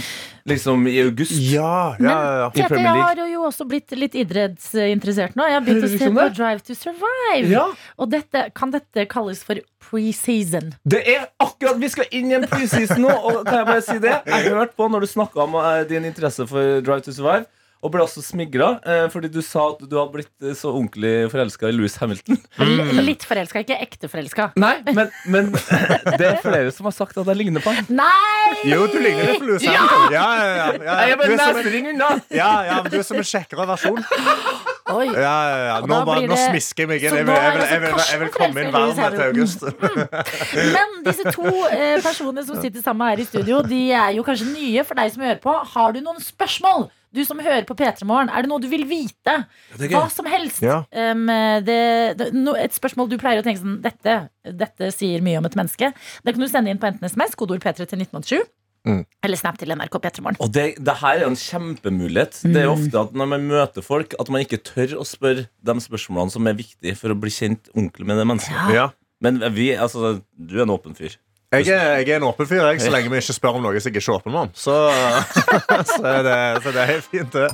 liksom i august. Ja, ja, ja, Men Tete, jeg har jo også blitt litt idrettsinteressert nå. Jeg har begynt å se på? Drive to Survive. Ja. Og dette, kan dette kalles for preseason? Det er akkurat, Vi skal inn i en preseason nå, og kan jeg bare si det? Jeg hørte på når du snakka om eh, din interesse for Drive to Survive, Og ble også smigra, eh, fordi du sa at du hadde blitt eh, så ordentlig forelska i Louis Hamilton. L- Litt forelska, ikke ekte forelska. Nei, men, men det er flere som har sagt at jeg ligner på han. Nei! Jo, du ligner litt på Louis Hamilton. Ja, ja, ja, ja. Jeg Du bare er unna! ja, ja, men du er som en kjekkere versjon. Oi. Ja, ja, ja. Nå, da bare, blir nå smisker jeg meg inn. Jeg vil, jeg vil, jeg vil, jeg vil komme inn varm til august. Men disse to eh, personene som sitter sammen her i studio, de er jo kanskje nye for deg som hører på. Har du noen spørsmål? Du som hører på P3 Morgen, er det noe du vil vite? Hva som helst. Ja. Um, det, det, no, et spørsmål du pleier å tenke sånn Dette, dette sier mye om et menneske. Det kan du sende inn på enten SMS, kodeord P3 til 1987, Mm. eller Snap til NRK P3 Morgen. Og det, det her er en kjempemulighet. Det er ofte at når man møter folk, at man ikke tør å spørre de spørsmålene som er viktige for å bli kjent ordentlig med det mennesket. Ja. Men vi, altså, du er en åpen fyr. Jeg er, jeg er en åpen fyr, jeg, så lenge vi ikke spør om noe som jeg ikke er åpen om. Så, så, er det, så det er helt fint, det.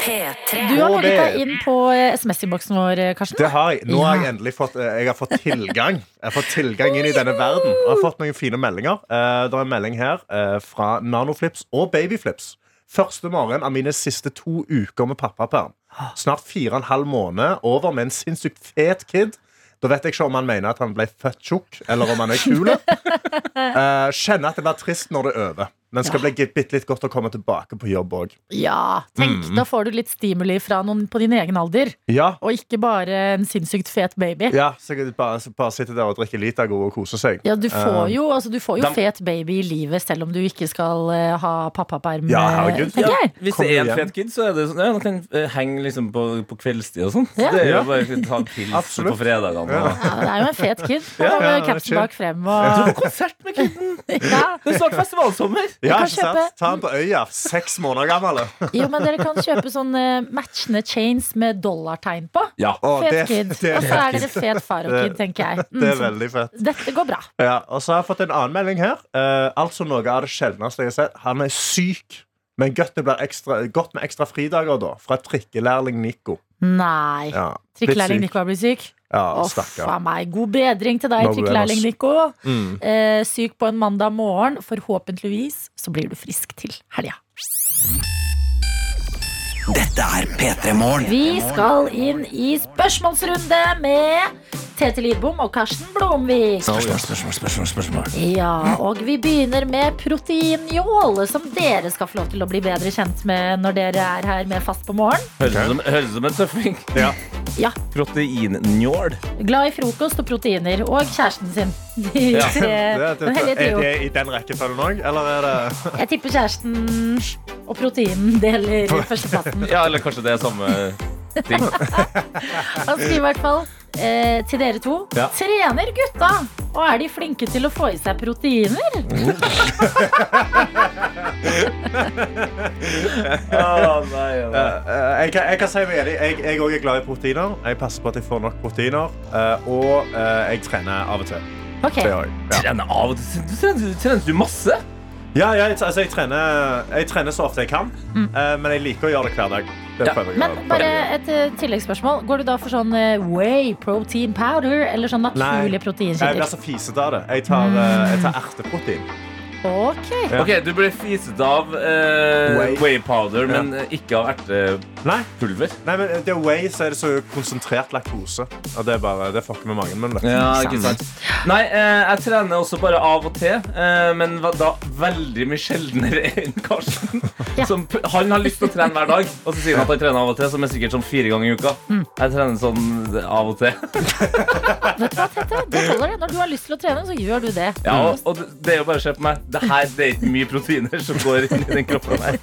P3. Du har klikka inn på eh, SMS-innboksen vår, eh, Karsten. Det har jeg. Nå har jeg endelig fått, eh, jeg har fått tilgang Jeg har fått tilgang inn i denne verden. Jeg har fått noen fine meldinger. Eh, det er en melding her eh, fra Nanoflips og Babyflips. Første morgen av mine siste to uker med pappaperm. Snart fire og en halv måned over med en sinnssykt fet kid. Da vet jeg ikke om han mener at han ble født tjukk, eller om han er kul. uh, kjenner at det blir trist når det er over. Men skal bli bitte litt godt å komme tilbake på jobb òg. Ja, tenk, Mm. Da får du litt stimuli fra noen på din egen alder, Ja, og ikke bare en sinnssykt fet baby. ja, så du bare, bare sitte der og drikke Litago og kose seg. Ja, du får jo, altså, du får jo fet baby i livet selv om du ikke skal uh, ha pappaperm. Ja, eh, herregud. tenker. Hvis det er en fet kid, så er det sånn Ja, man kan eh, henge liksom på, på kveldstid og sånn. Så Ja. Det er jo bare å ta en pils på fredagene. Ja. Ja, det er jo en fet kid. Ja, ja, med det bak capsen chill. bak frem og Konsert med kiden! ja. Det er snart festivalsommer! Ja, ikke kjøpe... sant? Ta den på øya. Seks måneder gammel. Jo, men dere kan kjøpe sånne matchende chains med dollartegn på. Ja. Fet det, kid. det, Og så er dere fet far og kid, tenker jeg. Mm, det er veldig fett. Dette går bra. Ja, og så har jeg fått en annen melding her. Uh, altså noe av det sjeldneste jeg har sett. Han er syk, men godt, det blir ekstra, godt med ekstra fridager da. Fra trikkelærling Nico. Nei. Ja, Trikkelærling. Nico har blitt syk. Ja, faen meg. God bedring til deg, No trikkelærling. Nico. Mm. Eh, syk på en mandag morgen. Forhåpentligvis så blir du frisk til helga. Dette er P3 Morgen. Vi skal inn i spørsmålsrunde med Tete Lidbom og Karsten Blomvik. Spørsmål, spørsmål, spørsmål, spørsmål. Ja, og vi begynner med proteinjål, som dere skal få lov til å bli bedre kjent med når dere er her med Fast på morgen. Høres ut som, en tøffing. Ja. Ja, Proteinnjål. Glad i frokost og proteiner. Og kjæresten sin. De Ja, tre, er det i den rekkefølgen òg, eller er det Jeg tipper kjæresten og proteinen deler førsteplassen. Ja, eller kanskje det er samme ting. Han skriver i hvert fall eh, til dere to. Ja. Trener gutta, og er de flinke til å få i seg proteiner? nei, Eh, jeg, kan, jeg kan si meg enig. Jeg jeg òg er glad i proteiner. Jeg passer på at jeg får nok proteiner. eh, og eh, jeg trener av og til. Ok, Det gjør jeg. Ja. Trener av og til. Du trener, trener du masse? Ja, ja, jeg, altså, jeg, trener, jeg trener så ofte jeg kan, mm. men jeg liker å gjøre det hver dag. Det Ja. Men bare et eh, tilleggsspørsmål. Går du da for sånn eh, whey protein powder eller sånn naturlige Nei. Jeg blir så fisete av det. Jeg tar, mm. jeg tar erteprotein. Ok. Ja. Ok, Du ble fiset av eh, Whey. whey powder, men ja. ikke av Nei, ertepulver. nei, men det er whey, så er det så konsentrert laktose. Og det er bare, det fucker med magen min. Ja, ikke sant Nei, eh, jeg trener også bare av og til, eh, men da veldig mye sjeldnere enn Karsten. Ja. Som, han har lyst til å trene hver dag, og så sier han at han trener av og til, som er sikkert sånn fire ganger i uka. Jeg trener sånn av og til. Vet du hva, Tete? Det holder det. Når du har lyst til å trene, så gjør du det. Ja, og, og det- det er jo bare å se på meg. Det her det er ikke mye proteiner som går inn i den kroppen her.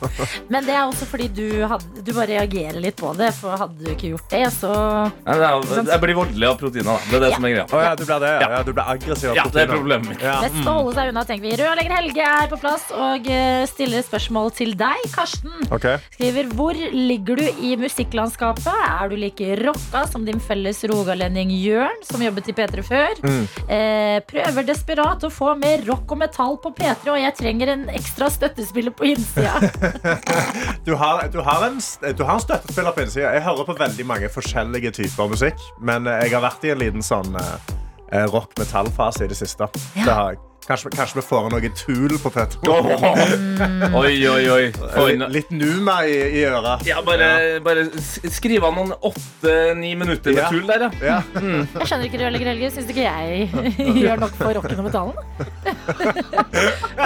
Men det er også fordi du, hadde, du bare reagerer litt på det. For hadde du ikke gjort det, så ja, det er- Jeg blir voldelig av proteiner. Da. Det er det Ja. som er greia. Oh, ja, du blir det? Ja. Du blir aggressiv av Ja, det er problemet mitt. Ja. Best å holde seg unna, tenker vi. Rødlegger Helge er på plass og eh, stiller spørsmål til deg, Karsten. Okay. Skriver hvor ligger du i musikklandskapet? Er du like rocka som din felles rogalending Jørn, som jobbet i P3 før? Mm. Eh, prøver desperat å få mer rock og metall på P3, og jeg trenger en ekstra støttespiller på innsida. Du har, du, har en, du har en støttespiller på innsida. Jeg hører på veldig mange forskjellige typer musikk. Men eh, jeg har vært i en liten sånn eh, rock-metall-fase i det siste. Det har jeg. Kanskje, kanskje vi får inn noe tul på Petter. Oi, oi, oi. Litt, litt Numa i, i øret. Ja, bare, bare s- skriv av noen åtte-ni minutter med Ja. tull der, ja. Ja. Jeg skjønner ikke Rødlegger Helge. Syns ikke jeg gjør nok for rocken og metallen?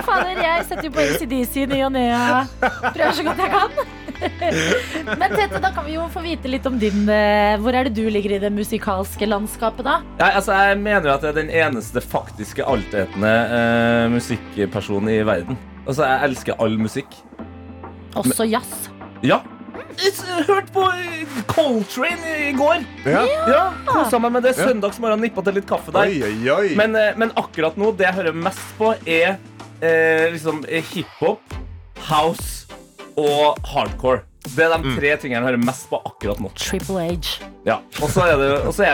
Fader, jeg setter jo på ACDC i ny og ne. Prøver så godt jeg kan. Men Tete, da kan vi jo få vite litt om din eh, Hvor er det du ligger i det musikalske landskapet, da? Ja, altså, jeg mener jo at det er den eneste faktiske altetende eh, musikkperson i verden. Altså, Jeg elsker all musikk. Også jazz. Ja. Jeg hørte på eh, Coltrane i går. Ja. Ja, Kosa meg med det. Søndagsmorgen nippa til litt kaffe der. Oi, oi, oi. Men, eh, men akkurat nå, det jeg hører mest på, er eh, liksom eh, hiphop, house og hardcore. Det er de tre tingene jeg hører mest på akkurat nå. Triple H. Ja. Og så er, er, er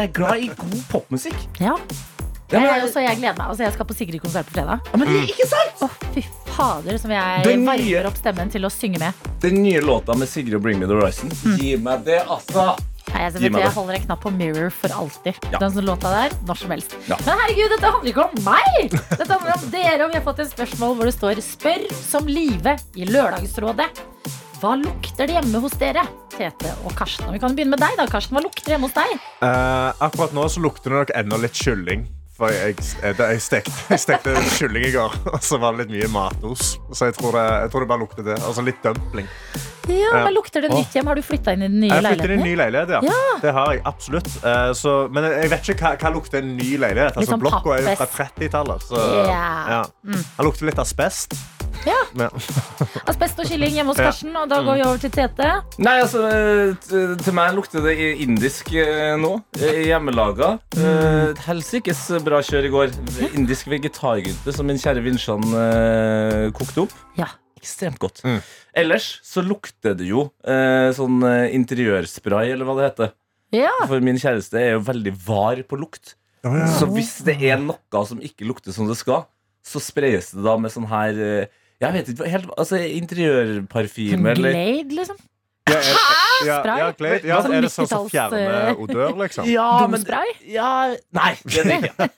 jeg glad i god popmusikk. Ja. Ja, men- Jeg, også, jeg gleder meg. Altså, jeg skal på Sigrid-konsert på fredag. Ja, men ikke sant? Å, fy fader, som jeg Den nye- varmer opp stemmen til å synge med. Den nye låta med Sigrid og Bring Me The Horizon. Gi meg det, altså! Nei, jeg, vet, jeg holder en knapp på Mirror for alltid. Ja. Den låta der, når som helst. Ja. Men herregud, dette handler ikke om meg! Dette handler om dere, og vi har fått et spørsmål hvor det står 'Spør som Live i Lørdagsrådet'. Hva lukter det hjemme hos dere? Tete og Karsten. Og vi kan begynne med deg, da. Karsten, hva lukter det hjemme hos deg? Eh, akkurat nå så lukter det nok enda litt kylling. For jeg, jeg, jeg, stekte, jeg stekte kylling i går, og så var det litt mye matos. Så jeg tror det, jeg tror det bare lukter det. Altså litt dumpling. Ja, hva men Lukter det nytt hjem? Har du flytta inn i den nye Jeg flyttet i en ny leilighet, ja. Det har jeg absolutt. Eh, så, men jeg vet ikke hva, hva lukter en ny leilighet. Altså, sånn Blokka er jo fra 30-tallet. Så Ja. ja. Den lukter litt asbest. Ja. Asbest og kylling hjemme hos Ja. Karsten, og da går vi over til Tete. Nei, altså, eh, til meg lukter det indisk eh, nå. Eh, Hjemmelaga. Mm. Helsikes bra kjør i går. Indisk vegetargryte som min kjære Vinsjan kokte opp. Ja. Ekstremt godt. Mm. Ellers så lukter det jo eh, sånn interiørspray, eller hva det heter. Ja. For min kjæreste er jo veldig var på lukt. Så hvis det er noe som ikke lukter som det skal, så sprayes det da med sånn her eh, Jeg vet ikke, helt, altså interiørparfyme eller Glade, liksom. ja, er, ja, Spray? ja, glade. ja, Sånn er det sånn som 90-talls, fjerner eh, odør, liksom? Ja, men Spray? ja, Nei, det er det ikke.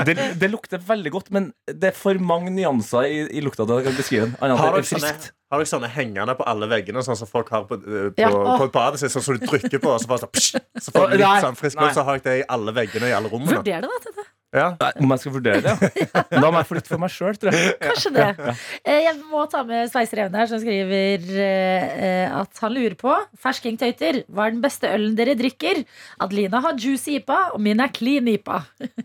Det, det lukter veldig godt, men det er for mange nyanser i, i lukta til at jeg kan beskrive den. Annet Har dere, er sånne, har dere sånne hengende på alle veggene, sånn som folk har på, eh, på, Ja. på et badet sitt? Sånn som du trykker på, og så, bare sånn, psh, så får du litt sånn frisk luft. Så har jeg det i alle veggene i alle rommene. Vurder det, da. Ja. Nei, Om jeg skal vurdere det? Da må jeg flytte for meg sjøl, tror jeg. Kanskje det. Eh, Jeg må ta med Sveiser Even her, som skriver eh, at han lurer på Ferskingtøyter, hva er den beste ølen dere drikker? Adelina har juicy IPA, og min er clean IPA.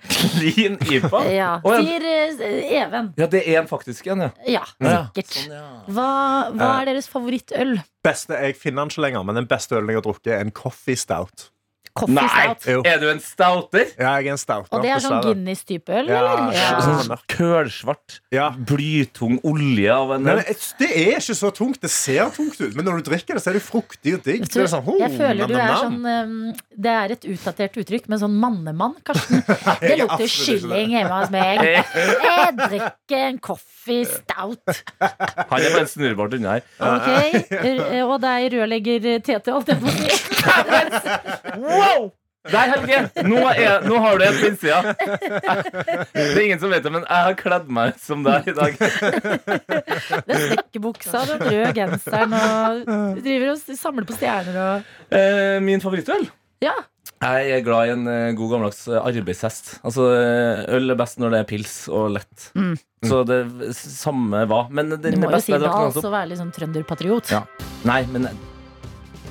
Clean IPA? Ja, Sier eh, Even. Ja, det er en faktisk en, ja. Ja, Ja. sikkert. Sånn. Hva, hva er deres favorittøl? Beste, jeg finner den ikke lenger, men den beste ølen jeg har drukket, er en coffee stout. Coffee Nei! stout. Jo. Er du en stouter? Ja, jeg er en stouter, Og det er sånn. Guinness-type øl, Ja, eller? ja. Sånn kølsvart, Ja. blytung olje av en Nei, men det er ikke så tungt. Det ser tungt ut, men når du drikker det, så er det fruktig og digg. Jeg, Det er sånn, oh, jeg føler du er sånn um, Det er et utdatert uttrykk, men sånn mannemann, Karsten. Det er lukter absolutt kylling hjemme hos meg. Jeg drikker en coffee stout. Han er bare en snurrebart unna her. Ok, R- Og deg, rørlegger Tete, holdt jeg på å si. Wow! Der, Helge! Nå, er, nå har du en på innsida. Det er ingen som vet det, men jeg har kledd meg ut som deg i dag. Den snekkerbuksa, den røde genseren og Du driver og samler på stjerner og Eh, min favorittøl? Ja. Jeg er glad i en eh, god gammeldags eh, arbeidshest. Altså, eh, Øl er best når det er pils og lett. Så det samme hva. Men den Du må jo beste si jeg drakk Dals nettopp- og være litt sånn trønderpatriot. Ja. Nei, men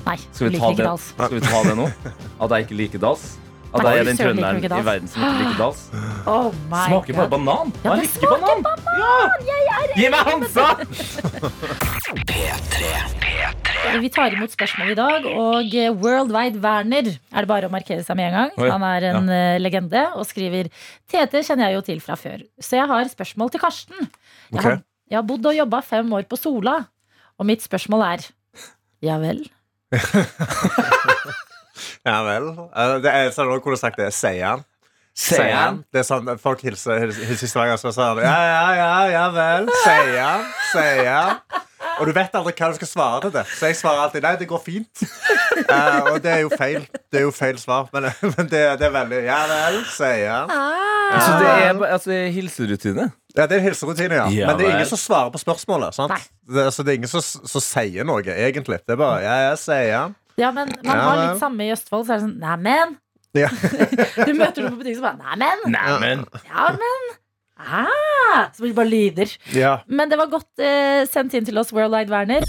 Nei, skal vi, ta det, skal vi ta det nå? At jeg ikke liker Dals? At Nei, jeg er den søren liker du trønderen i verden som ikke liker Dals? Oh my Smaker bare God. banan. Ja, det liker banan. Ja! Gi meg Hansa! Vi tar imot spørsmål i dag, og eh, Worldwide Werner er det bare å markere seg med en gang. Oi, Han er en eh, legende og skriver Tete kjenner jeg jo til fra før, så jeg har spørsmål til Karsten. Jeg, har, Ok. jeg har bodd og jobba fem år på Sola, og mitt spørsmål er Ja vel? Ja vel. Eh, Det er sånn, kunne du sagt det. Sier han. Sier han. Det er sånn folk hilser, hilser, hilser hver gang, så sier han ja, ja, ja, ja vel. Sier han. Sier han. Og du vet aldri hva du skal svare til det. Så jeg svarer alltid nei, det går fint. Uh, og det er jo feil. Det er jo feil svar. Men, men det, det er veldig Ja vel, sier han. Ah, Så det er altså, hilserutine? Ja, det er en hilserutine, ja. Ja Men det er vel. ingen som svarer på spørsmålet. Sant? Nei. Det, altså, det er ingen som, som sier noe, egentlig. Det er bare ja, jeg sier Ja, Ja, men man Ja, har litt samme i Østfold, så er det sånn Neimen. Ja. du møter noen på butikken som bare Neimen. Neimen. Ja, men. Ah, så blir det bare lyder. ja. Men det var godt eh, sendt inn til oss, Worldwide Werner,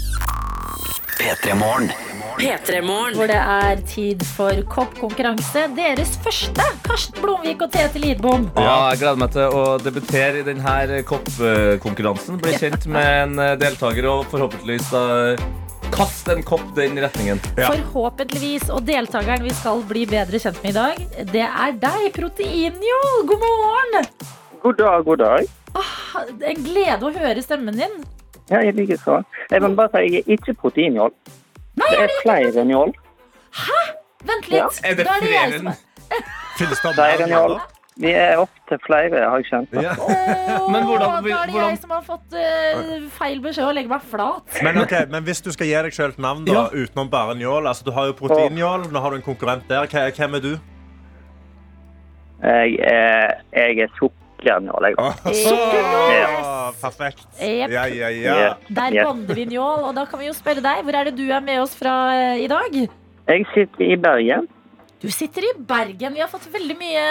P3 Morgen. P3morgen. hvor det er tid for koppkonkurranse. Deres første. Karsten Blomvik og Tete Lidbom. Ja, jeg gleder meg til å debutere i denne koppkonkurransen. Bli kjent med en deltaker og forhåpentligvis da Kast en kopp den retningen. Ja. Forhåpentligvis. Og deltakeren vi skal bli bedre kjent med i dag, det er deg, Proteinjol. God morgen! God dag, god dag. En glede å høre stemmen din. Ja, jeg liker så. Jeg må bare si jeg er ikke proteinjål. Nei, Det er flere enn jål. Vent litt. Ja. Er det er flere enn er Flere enn mer jål. Vi er opptil flere, har jeg skjønt. Ja. Oh, Men hvordan- Da er det hvordan- jeg som har fått uh, feil beskjed og legger meg flat. Men, okay, men hvis du skal gi deg selv et navn da, Ja. utenom bare njål altså, Du har jo proteinjål, nå har du en konkurrent der. Hvem er du? Jeg er, jeg er sukkernjål, jeg. Åh, perfekt. Yep. Ja, ja, ja. Der bander vi njål, og da kan vi jo spørre deg. Hvor er det du er med oss fra eh, i dag? Jeg sitter i Bergen. Du sitter i Bergen. Vi har fått veldig mye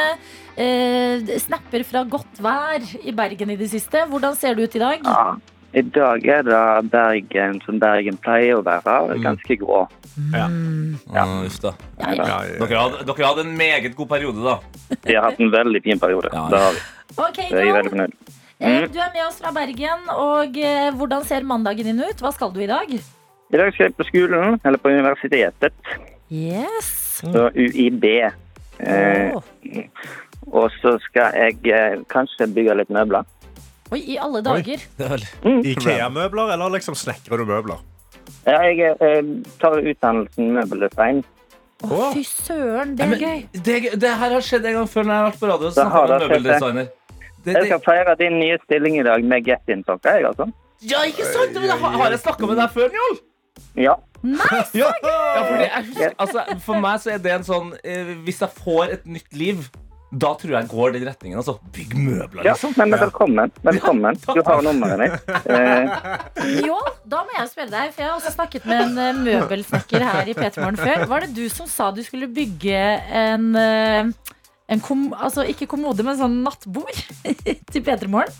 eh, snapper fra godt vær i Bergen i det siste. Hvordan ser det ut i dag? Ja. I dag er det Bergen som Bergen pleier å være. Ganske grå. Ja. Ja. Uff da. Ja, ja. Ja. Dere hadde, dere hadde en meget god periode, da. Vi har hatt en veldig fin periode. Ja. Det har vi. Ok, jeg er veldig fornøyd. Mm. Du er med oss fra Bergen, og eh, hvordan ser mandagen din ut? Hva skal du i dag? I dag skal jeg på skolen, eller på universitetet. Yes. Så UiB. Eh, og så skal jeg eh, kanskje bygge litt møbler. Oi, i alle dager. Det er Ikea-møbler, eller liksom snekrer du møbler? Ja, jeg eh, tar utdannelsen møbeldesign. Å, oh, fy søren, det er Men gøy. det, det her har skjedd en gang før når jeg har vært på radio. Det Så har snakket det med skjedd, det. Det, Jeg skal feire din nye stilling i dag med get-in-sokker, jeg, altså. ja, ikke sant? Men har, har jeg snakka med deg før, Njål? Ja. Nice! Ja, fordi jeg altså, for meg så er det en sånn eh, Hvis jeg får et nytt liv, da tror jeg går den retningen. Altså. Bygg møbler, ja. liksom. Men velkommen. Velkommen. Du har nummeret mitt. Eh, Jo, da må jeg spørre deg, for jeg har også snakket med en eh, møbelsnekker her i P3 Morgen før. Var det du som sa du skulle bygge en, eh, en kom, altså ikke kommode, men sånn nattbord til P3 Morgen?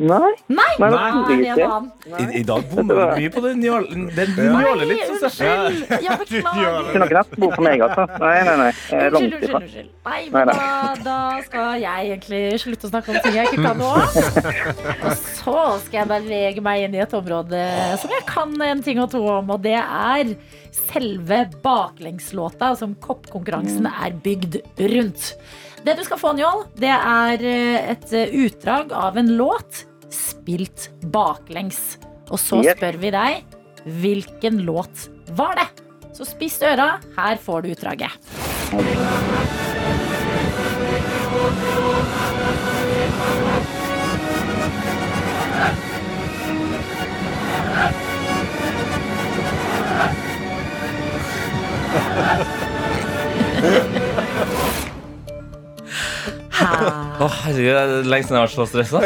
Nei. Nei! nei, nei, nei det en I, I dag bommer du mye på den njålen. Den njåler litt, Nei, jeg. unnskyld! Beklager. Ikke noe nattbord for meg, altså. Nei, nei, nei. Unnskyld, unnskyld, unnskyld. Nei, men da, da skal jeg egentlig slutte å snakke om ting jeg ikke kan nå. Og så skal jeg bevege meg inn i et område som jeg kan en ting og to om, og det er selve baklengslåta som koppkonkurransen er bygd rundt. Det du skal få, Njål, det er eh, et utdrag av en låt spilt baklengs. Og så Yep. spør vi deg hvilken låt var det? Så spiss øra, her får du utdraget. Å, herregud, det er lenge siden jeg har vært så stressa.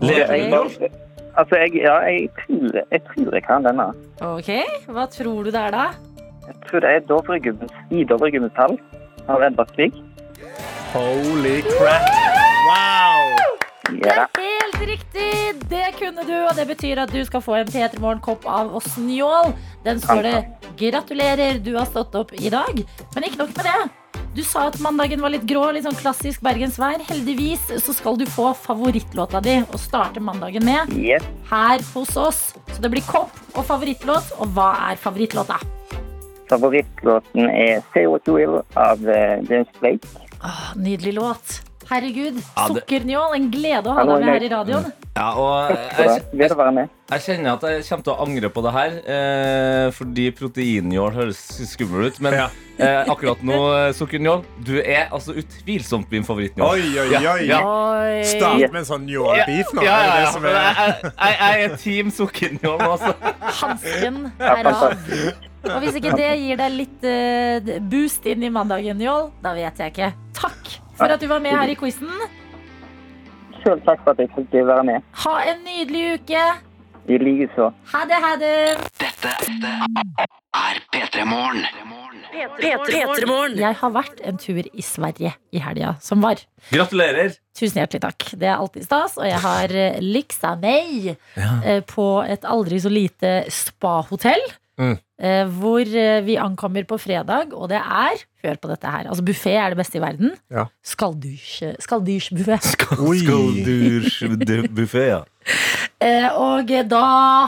Lever du, Njål? Altså, jeg, ja, jeg tror, jeg tror jeg kan denne. Ok, hva tror du det er da? Jeg tror det er Dovregubbens i Dovregubbens hall av Edvard Grieg. Holy crap! Wow! Det Ja. er helt riktig! Det kunne du, og det betyr at du skal få en P3 Morgen-kopp av oss Njål. Den står det 'Gratulerer, du har stått opp i dag'. Men ikke nok med det. Du sa at mandagen var litt grå, litt sånn klassisk bergensvær. Heldigvis så skal du få favorittlåta di å starte mandagen med Yes. her hos oss. Så det blir kopp og favorittlåt. Og hva er favorittlåta? Favorittlåten er Say What You Will av eh, James Blake. Åh, nydelig låt. Herregud. Sukkernjål. En glede å ha deg med her i radioen. Ja, og jeg, jeg, jeg kjenner at jeg kommer til å angre på det her, eh, fordi proteinjål høres skummel ut. Men Ja. eh, akkurat nå, eh, sukkernjål, du er altså utvilsomt min favorittnjål. Oi, oi, oi. Ja. Start med en sånn njålbeef nå. Ja, ja, ja. Jeg, er- jeg, jeg, er team sukkernjål altså. Hansken er av. Og hvis ikke det gir deg litt eh, boost inn i mandagen, Njål, da vet jeg ikke. For at du var med her i quizen. Selv takk for at jeg fikk være med. Ha en nydelig uke. I likeså. Ha det, ha det. Dette er P3 Morgen. P3morgen. Jeg har vært en tur i Sverige i helga som var. Gratulerer. Tusen hjertelig takk. Det er alltid stas. Og jeg har eh, liksa meg ja. på et aldri så lite spahotell. Mm. eh, Hvor eh, vi ankommer på fredag, og det er Hør på dette her. Altså Buffé er det beste i verden. Ja. Skaldysjbuffé. Skaldyrbuffé, ja. Eh, og da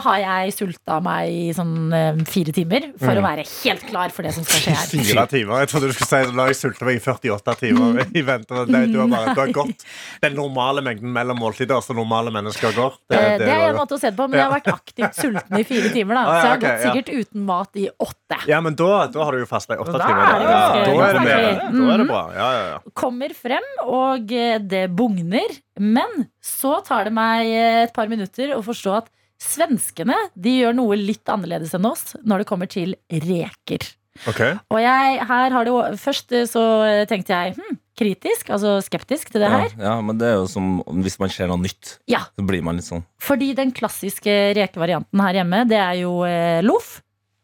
har jeg sulta meg i sånn eh, fire timer for å være helt klar for det som skal skje her. Fire timer. Jeg trodde du skulle si at jeg sulta meg i 48 timer. I vente, du, har bare, du har gått den normale mengden mellom måltider som normale mennesker går. Det, Det, det er har en måte å se det på, men jeg har vært aktivt sulten i fire timer. Da. Ah, Så jeg har gått sikkert uten mat i åtte. Ja, men da, da har du jo fasta i åtte Da timer. er det ganske- da, er det bedre. da er det Mhm. bra. Ja, ja, ja. Kommer frem, og eh, det bugner. Men så tar det meg eh, et par minutter å forstå at svenskene de gjør noe litt annerledes enn oss når det kommer til reker. Okay. Og jeg, her har det jo Først eh, så eh, tenkte jeg hm, kritisk, altså skeptisk til det Ja, her. ja, men det er jo som hvis man ser noe nytt, Ja. så blir man litt sånn. Fordi den klassiske rekevarianten her hjemme, det er jo eh, loff,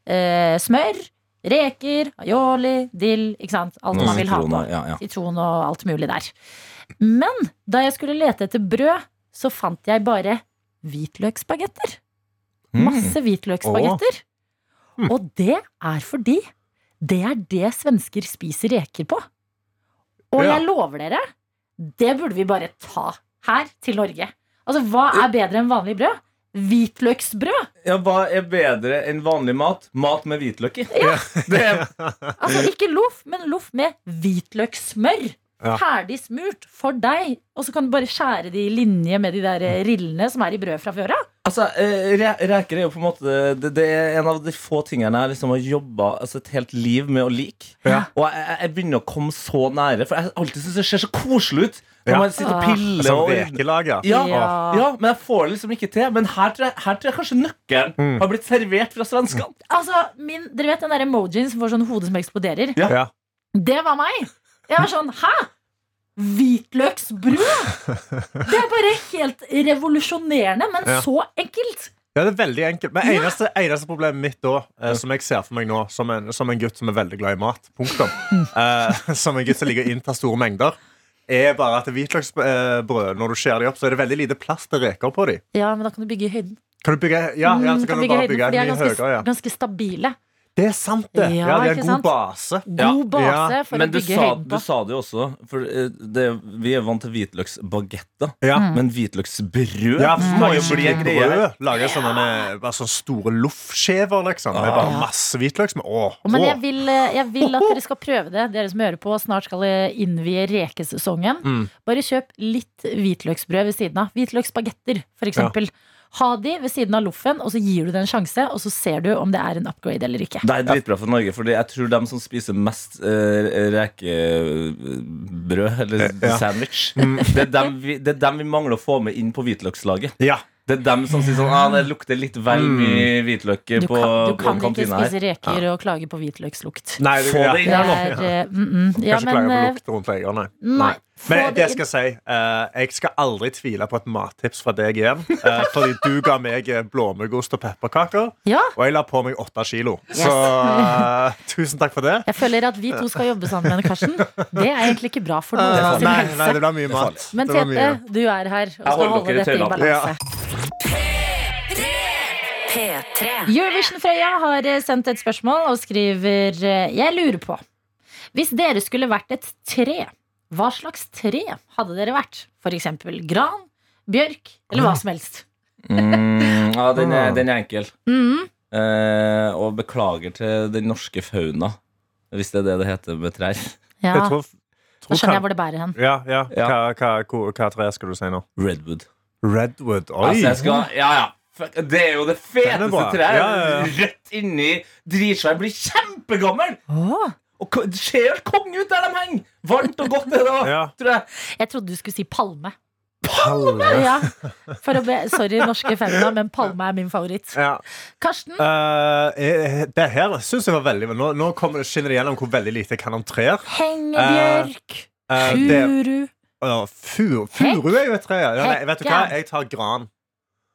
eh, smør, reker, aioli, dill, ikke sant. Alt man vil ha på. ja, ja. Sitron og alt mulig der. Men da jeg skulle lete etter brød, så fant jeg bare hvitløksbagetter. Mm. Masse hvitløksbagetter. Mm. Og det er fordi det er det svensker spiser reker på. Og Ja. jeg lover dere, det burde vi bare ta her til Norge. Altså, hva er bedre enn vanlig brød? Hvitløksbrød. Ja, Hva er bedre enn vanlig mat? Mat med hvitløk i. Det er, Altså ikke loff, men loff med hvitløkssmør. Ja. Ferdig smurt for deg. Og så kan du bare skjære det i linje med de der eh, rillene som er i brød fra før av. altså, eh, re Reker er jo på en måte det, det er en av de få tingene jeg liksom har jobba altså, et helt liv med å like. Ja. Og jeg, jeg- begynner å komme så nære, for jeg alltid syns det ser så koselig ut. Når Ja. man sitter og Ah. piller Sånn og rekelager. ja, Ja. ja, men jeg får det liksom ikke til. Men her tror jeg, her tror jeg kanskje nøkkelen Mm. har blitt servert fra svenskene. Altså, min, Dere vet den der emojien som får sånn hode som eksploderer? Ja. Ja. Det var meg. Jeg var sånn Hæ? Hvitløksbrød? Det er bare helt revolusjonerende, men Ja. så enkelt. Ja, det er veldig enkelt. Men eneste, eneste problemet mitt da, eh, som jeg ser for meg nå, som en, som en gutt som er veldig glad i mat, punktum, eh, som en gutt som liker å innta store mengder, er bare at hvitløksbrød, når du skjærer de opp, så er det veldig lite plass til reker på de. Ja, men da kan du bygge i høyden. Kan du bygge, ja, ja, Mm, så kan du bygge bare høyden, bygge de er mye høyere. Ja. ganske stabile. Det er sant, det. Ja, Ja, de har ikke en sant? god base. God base Ja. for Men å bygge sa, på. du sa det jo også, for eh, det, vi er vant til hvitløksbagetter. Ja. Mm. Men hvitløksbrød Ja, må jo bli en greie lager sånne, bare sånne store loffskjever, liksom. Med bare Ja. masse hvitløks som- å. Men jeg vil, eh, jeg vil at dere skal prøve det, dere som hører på. Snart skal jeg innvie rekesesongen. Mm. Bare kjøp litt hvitløksbrød ved siden av. Hvitløksbagetter, for eksempel. Ha de ved siden av loffen, og så gir du det en sjanse, og så ser du om det er en upgrade eller ikke. Det er dritbra for Norge, for jeg tror de som spiser mest uh, rekebrød, eller Ja. sandwich, det, er dem vi, det er dem vi mangler å få med inn på hvitløkslaget. Ja. Det er dem som sier sånn ah, det lukter litt vel mye hvitløk Du på, kan, du på kan ikke spise reker reker og klage på hvitløkslukt. Nei, Få det inn her nå. er eh, mm, mm. Ja, Kan ikke klage på eh, lukt rundt eierne. Nei. Få Men det jeg skal si, uh, jeg skal aldri tvile på et mattips fra deg igjen. Uh, fordi du ga meg eh, blåmuggost og pepperkaker, Ja. og jeg la på meg åtte kilo. Yes. Så uh, tusen takk for det. Jeg føler at vi to skal jobbe sammen, Karsten. Det er egentlig ikke bra for noen Eh, sin nei, helse. nei, det blir mye mat. Men Tete, mye. du er her og skal holde dette i balanse. P3. Eurovision-Frøya har eh, sendt et spørsmål og skriver eh, Jeg lurer på Hvis dere skulle vært et tre, hva slags tre hadde dere vært? For eksempel gran, bjørk eller hva som helst. Mm, ja, den er, den er enkel. Mm. Eh, og beklager til den norske fauna, hvis det er det det heter med trær. Ja, Jeg tror, da skjønner jeg hvor det bærer hen. ja, ja. Ja. Hva, hva, hva, hva tre skal du si nå? Redwood. Redwood. Oi. Altså, jeg skal, ja, ja. Det er jo det feteste treet. Ja, ja, ja. Rødt inni, dritsvær. Blir kjempegammel! Åh, Og det ser helt konge ut der de henger! Varmt og godt er det òg, Ja. tror jeg. jeg trodde du skulle si palme. Palme. Ja, for å be, sorry, norske femmina, men palme er min favoritt. Ja. Karsten? Uh, eh, det her syns jeg var veldig Nå, nå kommer det, skinner det gjennom hvor veldig lite jeg kan om trær. Hengebjørk. Uh, uh, Furu. ja, furu, furu er jo et tre. Ja, nei, vet du hva? Jeg tar gran.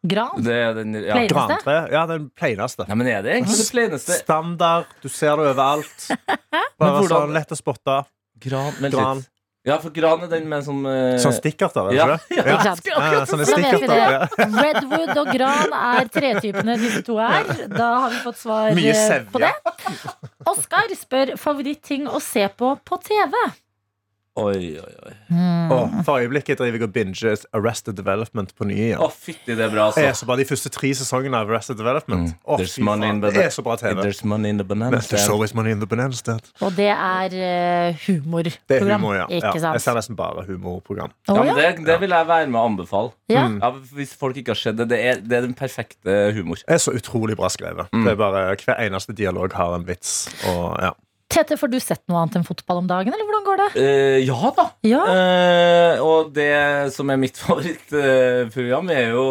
Gran. Det er den, ja. Pleier- Ja, den plaineste. Ja, men er det egentlig det plaineste? Standard. Du ser det overalt. Bare hvordan- sånn lett å spotte. Gran, men Gran. litt. Ja, for gran er den med sånn uh... Sånn stikkerter, er det Ja, ikke det? ja. Ja, sånne Så da vet vi det. Redwood og gran er tretypene disse to er. Da har vi fått svar Mye eh, på det. Oskar spør favorittting å se på på TV. Oi, oi, oi. Mm. Åh, for øyeblikket driver jeg og binger Arrested Development på nye igjen. Å, fytti, det er bra, Det er altså. så bra, De første tre sesongene av Arrested Development. Mm. There's fy money faen, in the- det er så bra TV. There's money in the banana There's always money in the banana stand. Og det er uh, humorprogram. Humor, ja. ja. Jeg ser nesten bare humorprogram. Oh, Ja, men det, det vil jeg være med å anbefale. Ja. Mm. Ja, hvis folk ikke har sett det. Det er, det er den perfekte humor. Det er så utrolig bra skrevet. Mm. Det er bare Hver eneste dialog har en vits. Og, ja. Tete, får du sett noe annet enn fotball om dagen, eller hvordan går det? Eh, ja da. Ja. Eh, og det som er mitt favorittprogram, er jo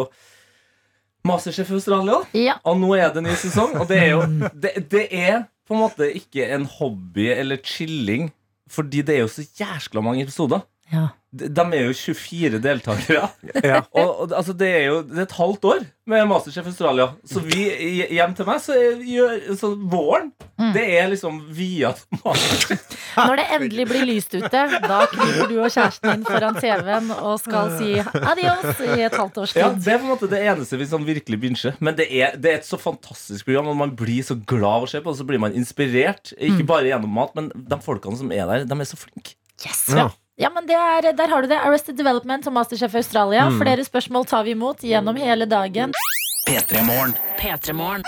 Masterchef Australia. Ja. Og nå er det ny sesong, og det er jo det, det er på en måte ikke en hobby eller chilling, fordi det er jo så jæskla mange episoder. ja. De, er jo 24 deltakere. Ja. Og, og altså, det er jo det er et halvt år med Masterchef Australia. Så vi, hjem til meg, så, er- gjør, så våren Mm. Det er liksom via Masterchef. Når det endelig blir lyst ute, da kryper du og kjæresten din foran TV-en og skal si adios i et halvt års Ja, tid. Det er på en måte det eneste vi sånn virkelig binger. Men det er, det er et så fantastisk program, og man blir så glad av å se på, og så blir man inspirert. Ikke Mm. bare gjennom mat, men de folkene som er der, de er så flinke. Yes. Ja. Ja, men det er, Der har du det. Arrested Development og Masterchef Australia. Mm. Flere spørsmål tar vi imot gjennom hele dagen. P3 Morgen. P3morgen.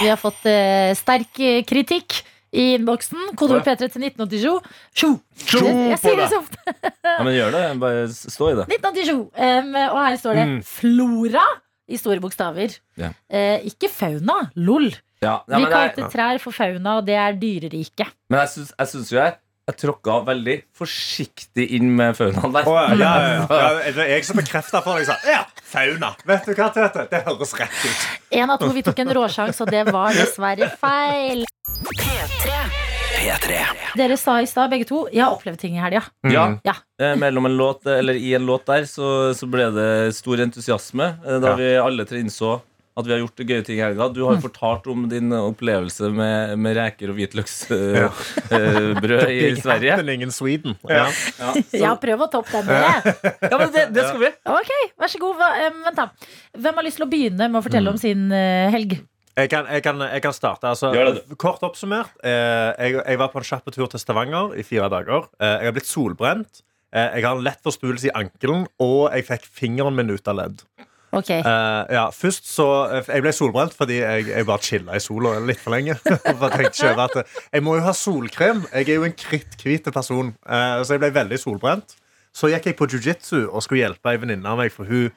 Vi har fått eh, sterk eh, kritikk i innboksen. Kodeord P3 til 1987. Tjo! Tjo Jeg, sier det så ofte. Ja, men gjør det. Bare stå i det. 1987. Um, og her står det Mm. Flora i store bokstaver. Ja. Eh, ikke fauna. LOL. Ja, ja, Vi kalte trær for fauna, og det er dyreriket. men jeg syns jo jeg jeg tråkka veldig forsiktig inn med faunaen der. Oh, ja, ja, ja, ja. Ja, Det er jeg som bekrefta for deg. Ja, fauna. Vet du hva, Tete? Det høres rett ut. En av to vi tok en råsjans, og det var dessverre feil. P3. Dere sa i stad begge to Jeg har opplevd ting i helga. Ja, Ja. eh, mellom en låt, eller I en låt der så, så ble det stor entusiasme eh, da Ja. vi alle tre innså at vi har gjort gøye ting i helga. Du har jo fortalt om din opplevelse med, med reker og Ja. hvitløksbrød i Sverige. happening in Sweden. Ja. Ja, Ja, prøv å toppe den, dere. ja men det, det skal vi. Ok, vær så god. Hva, um, vent da Hvem har lyst til å begynne med å fortelle om sin uh, helg? Jeg kan, jeg, kan, jeg kan starte. Altså, det, kort oppsummert. Eh, jeg, jeg var på en kjapp tur til Stavanger i fire dager. Eh, jeg har blitt solbrent. Eh, jeg har en lett forstuelse i ankelen, og jeg fikk fingeren min ut av ledd. Ok, Uh, ja, først så eh, Jeg ble solbrent fordi jeg, jeg bare chilla i sola litt for lenge. for jeg tenkte at eh, Jeg må jo ha solkrem. Jeg er jo en kritthvit person. Uh, så jeg ble veldig solbrent. Så gikk jeg på jiu-jitsu og skulle hjelpe ei venninne av meg, for hun,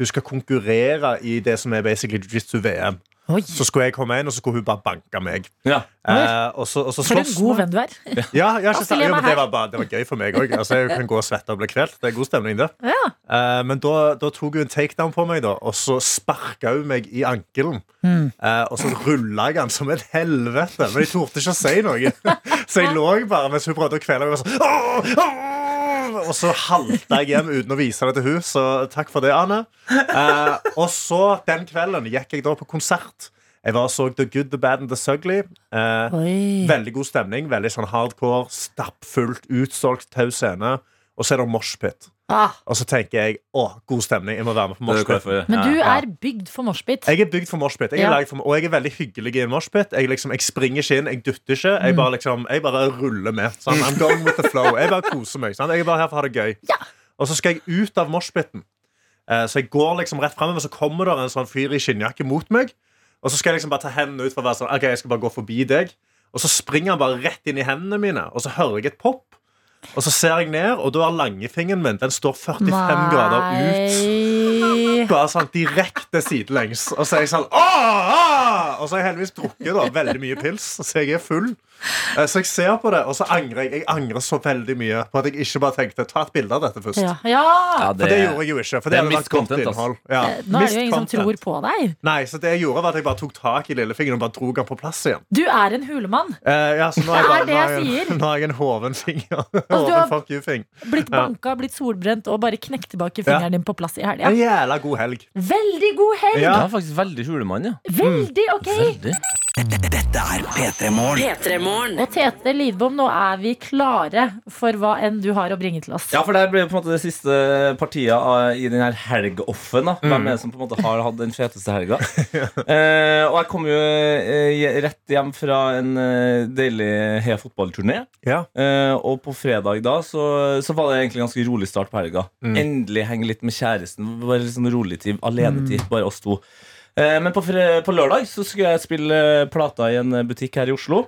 hun skal konkurrere i det som er basically jiu-jitsu-VM. Oi. Så skulle jeg komme inn, og så skulle hun bare banke meg. Ja. Eh, og så, og så For en god venn du er. Ja, ja, ikke men det, var bare, det var gøy for meg òg. Altså, jeg kan gå og svette og bli kvelt. Det er god stemning, det. Ja. Eh, men da, da tok hun en takedown på meg, da, og så sparka hun meg i ankelen. Mm. Eh, og så rulla jeg den som et helvete, men jeg torde ikke å si noe. så jeg lå bare mens hun prøvde å kvele meg. Og, så, «Åh! Åh!» Og så halta jeg hjem uten å vise det til hun så takk for det, Anne. Uh, og så den kvelden gikk jeg da på konsert. Jeg var og så The Good, The Bad and The Sugly. Uh, Veldig god stemning. Veldig sånn hardcore, stappfullt, utsolgt taus scene. Og så er det moshpit. Ah, Og så tenker jeg å, god stemning. Jeg må være med på moshpit. men du er bygd for moshpit. Jeg er bygd for moshpit. Er Ja. og jeg er veldig hyggelig i en moshpit. Jeg, liksom, jeg springer ikke inn, jeg dytter ikke. Mm. Jeg bare, liksom, jeg bare ruller med. Sånn. I'm going with the flow. Jeg bare koser meg. Sånn. Jeg er bare her for å ha det gøy. Ja. Og så skal jeg ut av moshpiten. Eh, så jeg går liksom rett fremover, så kommer det en sånn fyr i skinnjakke mot meg. Og så skal jeg liksom bare ta hendene ut for å være sånn Ok, jeg skal bare gå forbi deg. Og så springer han bare rett inn i hendene mine, og så hører jeg et pop. Og så ser jeg ned, og da er langfingeren min Den står 45 grader ut. Bare sånn direkte sidelengs. Og så er jeg sånn Åh, åh! Og så har jeg heldigvis drukket da, veldig mye pils, så jeg er full. Eh, Så jeg ser på det, og så angrer jeg. Jeg angrer så veldig mye på at jeg ikke bare tenkte ta et bilde av dette først. Ja. ja. Ja, For det gjorde jeg jo ikke. For det, det er mist content, Altså. Ja, Eh, Nå er det jo ingen som tror på deg. Nei, så det jeg gjorde var at jeg bare tok tak i lillefingeren og bare dro den på plass igjen. Du er en hulemann. Eh, ja, så nå er, jeg Det er det jeg er jeg, sier. nå er jeg en hoven finger. Altså, du har-. Blitt Ja. banka, blitt solbrent og bare knekt tilbake Ja. fingeren din på plass i helga. En jævla god helg. Veldig god helg! Ja. Er faktisk veldig Julemann, ja. Veldig ok. Veldig. Dette er P3 Morgen. Og Tete Lidbom, nå er vi klare for hva enn du har å bringe til oss. Ja, for det ble på en måte det siste partiet i den her helgoffen. da. Hvem er det som på en måte har hatt den feteste helga? eh, og jeg kom jo eh, rett hjem fra en eh, deilig hea fotballturné. Ja. Eh, og på fredag da så, så var det egentlig en ganske rolig start på helga. Endelig henge litt med kjæresten. Bare litt sånn rolig tid, alenetid. Bare oss to. Eh, men på, på lørdag så skulle jeg spille eh, plata i en butikk her i Oslo.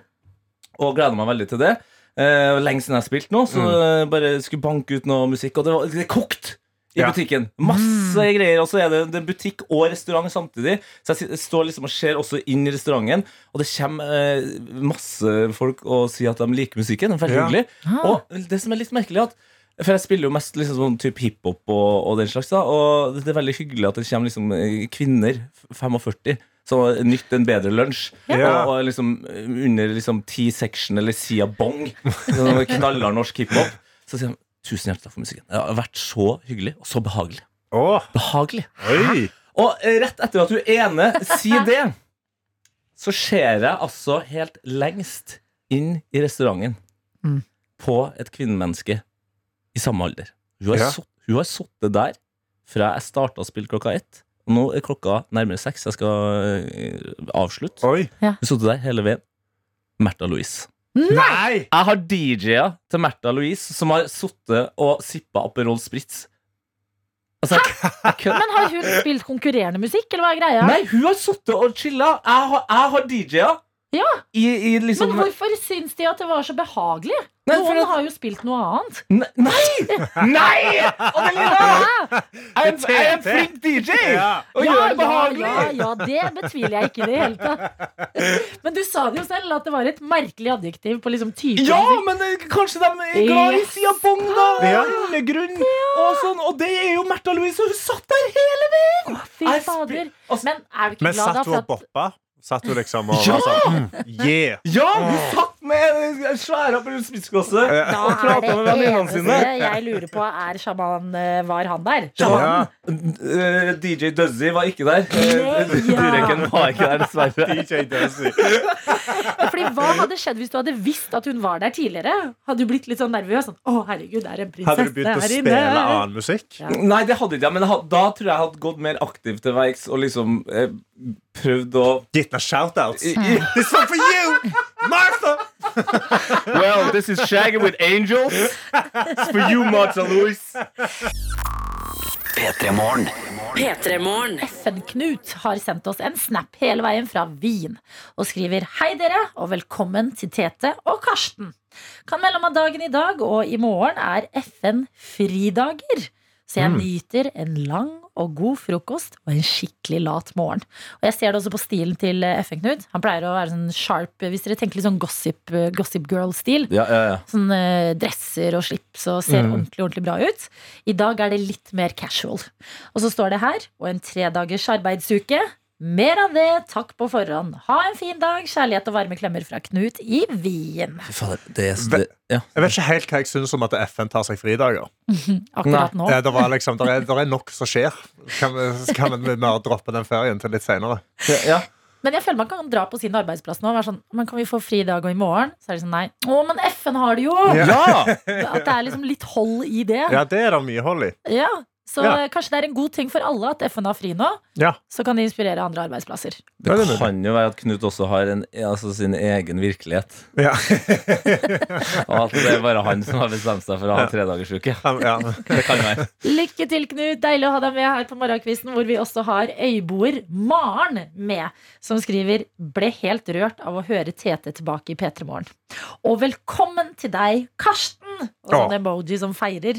Og gleder meg veldig til det. Eh, lenge siden jeg har spilt nå, så mm. bare skulle banke ut noe musikk. Og det, var, det kokt i Ja. butikken. Masse greier. Og så er det, det er butikk og restaurant samtidig. Så jeg står liksom og ser også inn i restauranten, og det kommer eh, masse folk og sier at de liker musikken. Det er veldig Ja. hyggelig. Ah. Og det som er litt merkelig, er at for jeg spiller jo mest liksom sånn type hiphop og, og den slags. da Og det er veldig hyggelig at det kommer liksom eh, kvinner, 45, Som nytt en bedre lunsj. Ja. Og, og liksom eh, under liksom T-section eller Sia Bong, sånn knaller norsk hiphop, så sier de tusen hjertelig takk for musikken. Det har vært så hyggelig og så behagelig. Åh, Behagelig. oi. Og eh, rett etter at du ene sier det, så ser jeg altså helt lengst inn i restauranten Mm. på et kvinnemenneske i samme alder. Hun har, Ja. hun har sittet der fra jeg starta å spille klokka ett. Og nå er klokka nærmere seks. Jeg skal eh, avslutte. Oi. Hun satt der hele veien. Märtha Louise. Nei! Jeg har DJ-a til Märtha Louise som har sittet og sippa Aperol Spritz. Altså, jeg, jeg. Men har hun spilt konkurrerende musikk, eller hva er greia? Nei, hun har sittet og chilla. Jeg har, jeg har DJ-a. Ja. I, i liksom Men hvorfor syns de at det var så behagelig? Nei, Noen at- har jo spilt noe annet. Nei! Nei! Nei! Adelina! Jeg er en- flink DJ! Ja. Og ja, gjør det behagelig. ja, ja, det betviler jeg ikke i det hele tatt. Men du sa det jo selv, at det var et merkelig adjektiv på liksom type Ja, men eh, kanskje de er glad i siabong, Sia Bong, da. Og Ja. undergrunn. Og, sånn, og det er jo Märtha Louise, og hun satt der hele veien! Fy fader. altså- Men er du ikke Men glad da satt hun for og at boppa? Satt hun liksom og var sånn mm, Yeah! Ja, hun satt med en svær Aperol Spritz-glasse og prata med venninnene sine. jeg lurer på, er sjaman eh, Var han der? Ja. Eh, DJ Duzzy var ikke der. Ja. Dureken var ikke der, dessverre. DJ Duzzy. Fordi Hva hadde skjedd hvis du hadde visst at hun var der tidligere? Hadde du blitt litt sånn nervøs? Sånn, å herregud, det er en prinsesse Hadde du begynt å spille inne. annen musikk? Ja. Nei, det hadde ikke jeg, men jeg had- da tror jeg jeg hadde gått mer aktivt til verks og liksom eh, prøvd å Gitt noen shoutouts? This one for you! Martha! Well, this is Shaggy with Angels. It's for you, Martha Louis. P3 Morgen. P3morgen. FN-Knut har sendt oss en snap hele veien fra Wien og skriver Hei dere, og velkommen til Tete og Karsten. Kan melde om at dagen i dag og i morgen er FN-fridager. Så jeg nyter en lang og god frokost og en skikkelig lat morgen. Og jeg ser det også på stilen til eh, FN-Knut. Han pleier å være sånn sharp, hvis dere tenker litt sånn gossip, eh, gossip girl-stil. Ja, ja, ja. Sånn uh, dresser og slips og ser ordentlig, ordentlig bra ut. I dag er det litt mer casual. Og så står det her, og en tredagers arbeidsuke. Mer av det, takk på forhånd. Ha en fin dag. Kjærlighet og varme klemmer fra Knut i Wien. Fader, det, er- det, ja. Jeg vet ikke helt hva jeg syns om at FN tar seg fridager. Akkurat nå. Ja, det, var liksom, der er, der er nok som skjer. Kan vi, kan vi bare droppe den ferien til litt seinere? ja. Men jeg føler man kan dra på sin arbeidsplass nå og være sånn Men kan vi få fri dag og i morgen? Så er det sånn nei. Å, men FN har det jo! Ja. At det er liksom litt hold i det. Ja, det er det mye hold i. Ja, Så Ja. kanskje det er en god ting for alle at FN har fri nå. Ja. Så kan de inspirere andre arbeidsplasser. Det kan jo være at Knut også har en, altså sin egen virkelighet. Ja. Og at det er bare han som har bestemt seg for å ha tredagersuke. ja. Det kan være. Lykke til, Knut. Deilig å ha deg med her på morgenkvisten, hvor vi også har øyboer Maren med, som skriver Ble helt rørt av å høre Tete tilbake i P3 Morgen. Og velkommen til deg, Karsten! Og sånn emoji som feirer.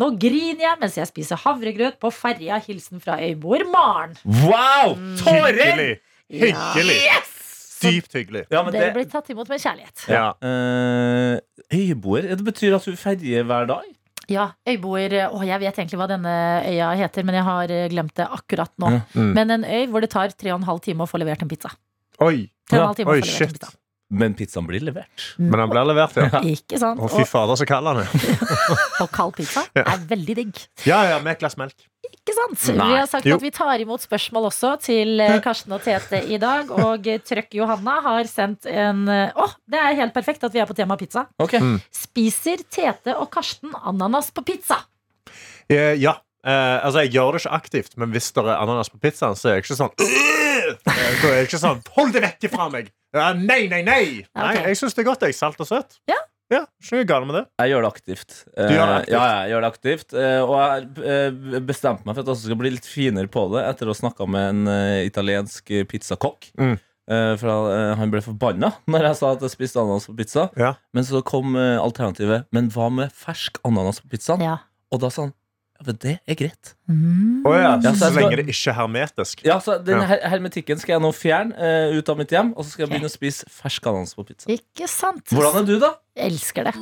Nå griner jeg mens jeg spiser havregrøt på ferja. Hilsen fra øyboer Maren. Wow! Tårer! Hyggelig. Hyggelig. Dypt hyggelig. Ja, men Dere det, blir tatt imot med kjærlighet. Ja. Uh, øyboer? Det betyr at du ferjer hver dag? Ja, øyboer Å, jeg vet egentlig hva denne øya heter, men jeg har eh, glemt det akkurat nå. Mm. Men en øy hvor det tar tre og en halv time å få levert en pizza. Oi. Tre og en Ja. halv time å Oi, få levert en shit. Men pizzaen blir levert. Men den blir levert, ja. Ikke sant? Og fy fader, så kald han er. og kald pizza er veldig digg. Ja, ja, med et glass melk. Ikke sant? Nei. Vi har sagt Jo. at vi tar imot spørsmål også til eh, Karsten og Tete i dag. Og eh, Trøkk Johanna har sendt en Å, oh, det er helt perfekt at vi er på tema pizza. Okay. Mm. Spiser Tete og Karsten ananas på pizza? Eh, ja. Eh, altså, jeg gjør det ikke aktivt, men hvis det er ananas på pizzaen, så er jeg ikke sånn Eh, Da er ikke sånn Hold det vekk fra meg! Nei, nei, nei! Nei, Jeg syns det er godt. Jeg er Salt og søtt. Ja. Ja, Ikke galt med det. Jeg gjør det aktivt. Du gjør det aktivt? Eh, Ja, jeg gjør det aktivt. Eh, Og jeg bestemte meg for at jeg skal bli litt finere på det etter å ha snakka med en italiensk pizzakokk. Mm. Eh, For han ble forbanna når jeg sa at jeg spiste ananas på pizza. Ja. Men så kom alternativet Men hva med fersk ananas på pizzaen? Ja. Og da sa han men det er greit. Mm. Oh, ja, Ja, så, så lenge det ikke er hermetisk. Ja, så Den Ja. her hermetikken skal jeg nå fjerne uh, ut av mitt hjem, og så skal jeg begynne å spise fersk ananas på pizza. Ikke sant? Hvordan er du, da? Jeg elsker det.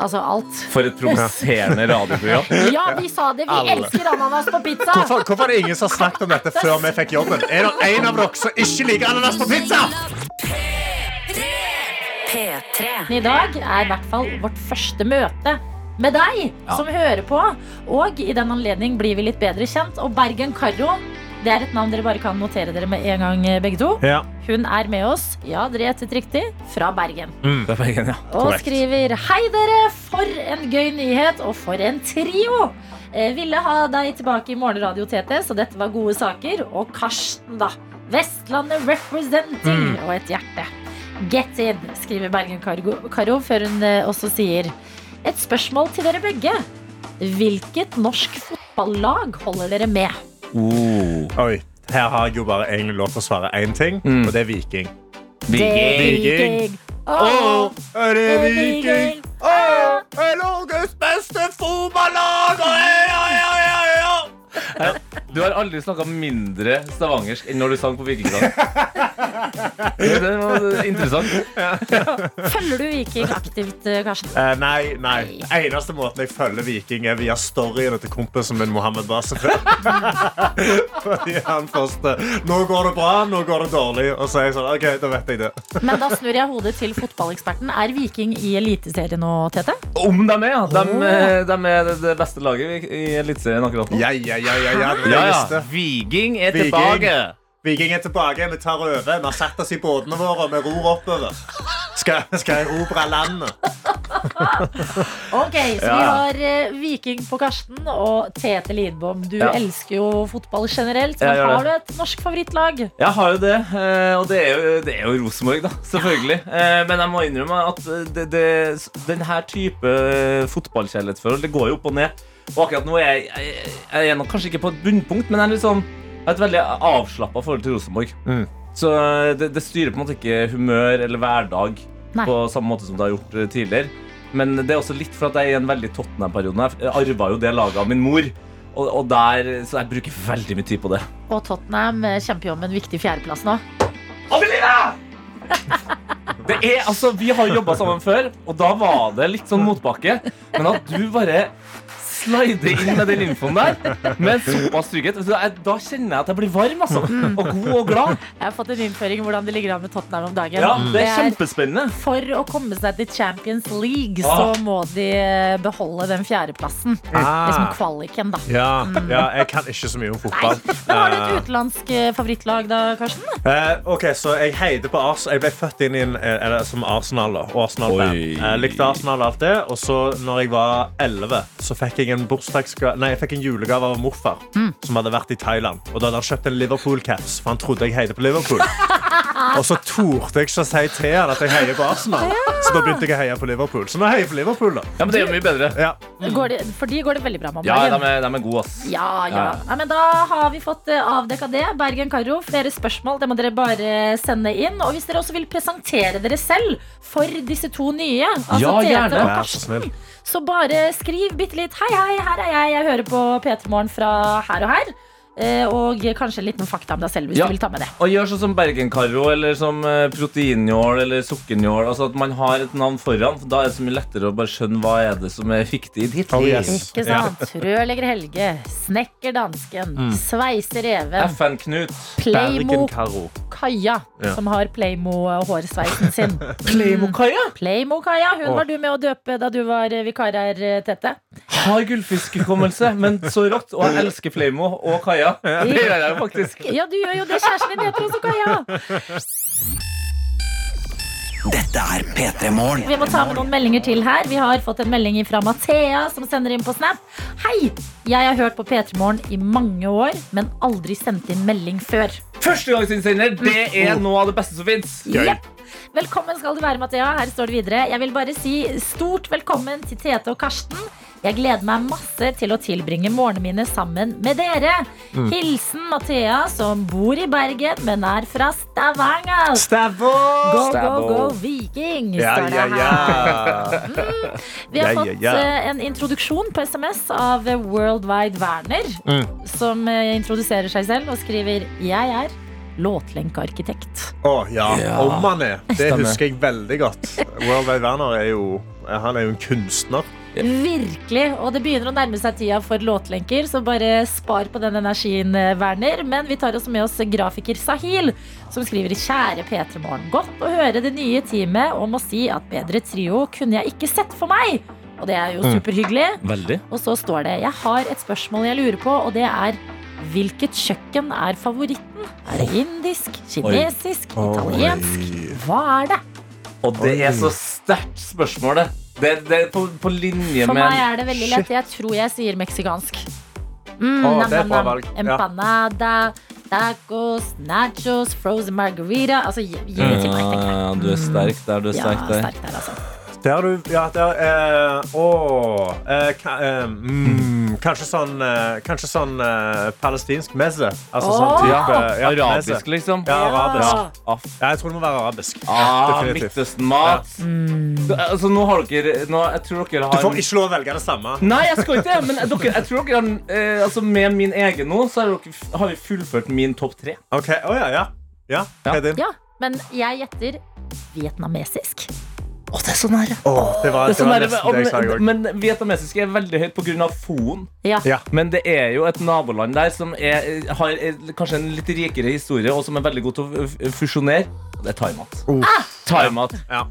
Altså alt. For et provoserende radioprogram. Ja, vi sa det! Vi Alle. elsker ananas på pizza! Hvorfor, hvorfor er det ingen som har snakket om dette før vi fikk jobben? Er det en av dere som ikke liker ananas på pizza? P3. I dag er i hvert fall vårt første møte med deg som hører på. Og i den anledning blir vi litt bedre kjent. Og Bergen Karro, det er et navn dere bare kan notere dere med en gang, eh, begge to. Ja. Hun er med oss, ja, dere gjettet riktig, fra Bergen. Mm, fra Bergen, ja. Og Correct. skriver Hei dere, for en gøy nyhet og for en trio eh, Ville ha deg tilbake i Morgenradio TT Så dette var gode saker Og Karsten da Vestlandet representing Og et hjerte Get in, skriver Bergen Karo, Karo Før hun eh, også sier Et spørsmål til dere begge Hvilket norsk fotballag holder dere med? Oh. Oi, her har jeg jo bare egentlig lov til å svare én ting, Mm. og det er Viking. Viking. Åh, er det er Viking. oh, er Norges beste fotballag! Oh, ja, oi. Du har aldri snakka mindre stavangersk enn når du sang på Vikingdag. Det var interessant. Følger du Viking aktivt, eh, Karsten? Eh, nei, nei. Eneste måten jeg følger Viking, er via storyene til kompisen min Mohammed Basefjell. Fordi han først Nå går det bra, nå går det dårlig. Og så er jeg sånn, OK, da vet jeg det. Men da snur jeg hodet til fotballeksperten. Er Viking i Eliteserien nå, Tete? Om de er, ja. De, eh, de er det- beste laget i i Eliteserien akkurat nå. Ja, ja, ja, ja, ja, Ja, jeg Viking er Viking. tilbake. Viking er tilbake. Vi tar over. Vi har satt oss i båtene våre. Vi ror oppover. Skal, skal erobre landet. Ok, så vi har eh, Viking på Karsten og Tete Lidbom. Du Ja. elsker jo fotball generelt, men gjør har du et norsk favorittlag? Jeg har jo det, eh, og det er jo, det er jo Rosenborg, da. Selvfølgelig. Eh, Men jeg må innrømme at det, det, den her type fotballkjærlighetsforhold Det går jo opp og ned. Og akkurat nå er jeg, jeg, jeg er nok kanskje ikke på et bunnpunkt, men jeg er litt sånn Jeg har et veldig avslappa forhold til Rosenborg. Mm. Så eh, det, det styrer på en måte ikke humør eller hverdag Nei. på samme måte som det har gjort eh, tidligere. Men det er også litt for at jeg er i en veldig Tottenham-periode. Jeg arva jo det laget av min mor. Og, og der, så jeg bruker veldig mye tid på det. Og Tottenham eh, kjemper jo om en viktig fjerdeplass nå. Adelina! Det er, altså, Vi har jobba sammen før, og da var det litt sånn motbakke. Men at du bare slider inn med den infoen der med såpass trygghet jeg- Da kjenner jeg at jeg blir varm altså. og god og glad. Jeg har fått en innføring i hvordan det ligger an med Tottenham om dagen. Ja, Det er kjempespennende. For å komme seg til Champions League Ah. så må de eh, beholde den fjerdeplassen. Ah. Liksom kvaliken, da. Ja, ja, jeg kan ikke så mye om Nei. fotball. Men har du et Eh, utenlandsk eh, favorittlag da, Karsten? Eh, ok, så Jeg heide på Ars Jeg ble født inn inn eller, som Arsenal da, og Arsenal-fan. Jeg likte Arsenal alltid. Og så når jeg var 11 Så fikk jeg en bursdagsgave Nei, jeg fikk en julegave av morfar Som hadde vært i Thailand. Og da hadde han kjøpt en Liverpool-caps For han trodde jeg heide på Liverpool Og så torde jeg ikke å si til han at jeg heier på Arsenal. Så da begynte jeg å heie på Liverpool. Så nå heier jeg på Liverpool, da. Ja, men det er jo mye bedre. Ja. Går det, for de går det veldig bra med om Ja, de er, de er gode, ass. Ja, ja. Ja. Nei, men da har vi fått uh, avdekka det. Bergen Karo, flere spørsmål. Det må dere bare sende inn. Og hvis dere også vil presentere dere selv for disse to nye, altså Ja, Tete gjerne. og Vær så snill. så bare skriv bitte litt. Hei, hei, her er jeg. Jeg hører på P3 Morgen fra her og her. Eh, og kanskje en liten fakta om deg selv, hvis Ja. du vil ta med det. Og gjør sånn som Bergen-Karo eller som eh, proteinjål eller sukkernjål. Altså at man har et navn foran. Da er det så mye lettere å bare skjønne hva er det som er fiktig i ditt Oh, yes. Ikke sant? Rørlegger Helge, snekker Dansken, sveiser Even, FN-Knut. Playmo. Kaja, Ja. som har Playmo-hårsveisen sin. Playmo-Kaja Playmo-Kaja, hun oh. var du med å døpe da du var eh, vikar her, Tete. har gullfiskhukommelse, men så rått. Og jeg elsker Playmo og Kaja. Det gjør jeg faktisk. Ja, du gjør jo det. Kjæresten din heter også Kaja. Dette er P3 Morgen. Vi må ta med noen meldinger til her. Vi har fått en melding fra Mathea, som sender inn på Snap. Hei! Jeg har hørt på P3 Morgen i mange år, men aldri sendt inn melding før. Førstegangsinnsender, det er noe av det beste som fins. Velkommen skal du være, Mathea. Her står det videre. Jeg vil bare si stort velkommen til Tete og Karsten. Jeg gleder meg masse til å tilbringe morgenene mine sammen med dere. Hilsen Mathea, som bor i Bergen, men er fra Stavanger. Stavå! Go, go, go, Viking! Ja, står det ja, her. Mm. Vi har fått ja. eh, en introduksjon på SMS av Worldwide Werner, Mm. som eh, introduserer seg selv og skriver Jeg er låtlenkearkitekt. Å, ja. Ja. Om han er. Det Stemmer. husker jeg veldig godt. World Wide Werner er jo Han er jo en kunstner. Virkelig. Og det begynner å nærme seg tida for låtlenker, så bare spar på den energien, eh, Werner. Men vi tar også med oss grafiker Sahil, som skriver Kjære P3 Morgen. Godt å høre det nye teamet og må si at bedre trio kunne jeg ikke sett for meg. Og det er jo superhyggelig. Veldig. Og så står det Jeg har et spørsmål jeg lurer på, og det er Hvilket kjøkken er favoritten? Er det indisk, kinesisk, italiensk? Hva er det? Og det er så sterkt spørsmål, det. Det, er på, på linje For med meg er det veldig lett. Jeg tror jeg sier meksikansk. Mm, Å, nam, det er nam, bra nam. valg. Ja. Empanada, tacos, nachos, frozen margarita. Altså, gi, gi det til meg, tenker jeg. Ja, du er sterk der, du er Ja, sterk der. sterk der, altså. Der du Ja, der eh, Å eh, ka, eh, mm, Kanskje sånn eh, Kanskje sånn eh, palestinsk mezze. Altså sånn type ja, Arabisk, mezze. liksom. Ja, arabisk. Ja. Ja, jeg tror det må være arabisk. ah, Definitivt. Midtøsten-mat. Mm. Så, Altså, nå har dere nå, Jeg tror dere Du har får ikke lov å velge det samme. Nei, jeg skal ikke det, men dere, jeg tror dere har eh, Altså, med min egen nå, så har, dere, har vi fullført min topp tre. Ok, å ja, ja. Ja, hva er din? Ja, men jeg gjetter vietnamesisk. Å, det er så nære. Åh, det var, Det det så var nære nesten det jeg sa i går. men, men vietnamesisk er veldig høyt pga. foen. Ja. Ja. Men det er jo et naboland der som er, har er, kanskje en litt rikere historie, og som er veldig god til å fusjonere. Det er thaimat. Thaimat. Ja.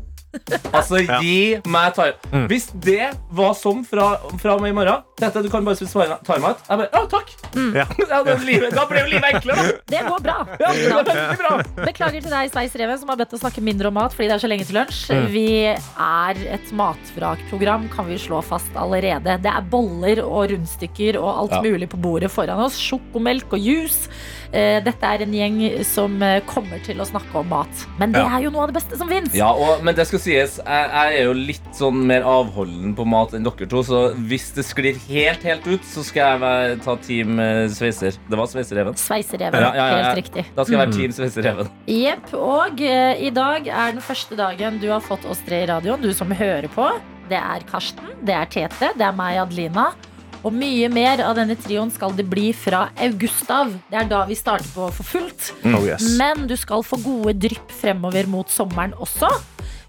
Altså, Ja. gi meg thai. Hvis det var sånn fra, fra meg i morgen Dette, du kan bare spise thaimat. Jeg bare, ja, takk. Ja. Ja, det, livet, da ble jo livet enklere. da. Det går bra. Ja, det veldig bra. Beklager til deg, Sveis Reven, som har bedt å snakke mindre om mat fordi det er så lenge til lunsj. Mm. Vi er et matvrakprogram, kan vi slå fast allerede. Det er boller og rundstykker og alt Ja. mulig på bordet foran oss. Sjokomelk og juice. Eh, Dette er en gjeng som eh, kommer til å snakke om mat. Men det Ja. er jo noe av det beste som fins. Ja, og, men det skal sies, jeg, jeg er jo litt sånn mer avholden på mat enn dere to, så hvis det sklir helt, helt ut, så skal jeg være, ta team eh, Sveiser. Det var Sveisereven. Sveisereven, Ja, ja, ja, ja. helt riktig. Da skal jeg være team Sveisereven. Jepp. Og uh, i dag er den første dagen du har fått oss tre i radioen, du som hører på. Det er Karsten, det er Tete, det er meg, Adelina. Og mye mer av denne trioen skal det bli fra august av. Det er da vi starter på for fullt. Oh, yes. Men du skal få gode drypp fremover mot sommeren også.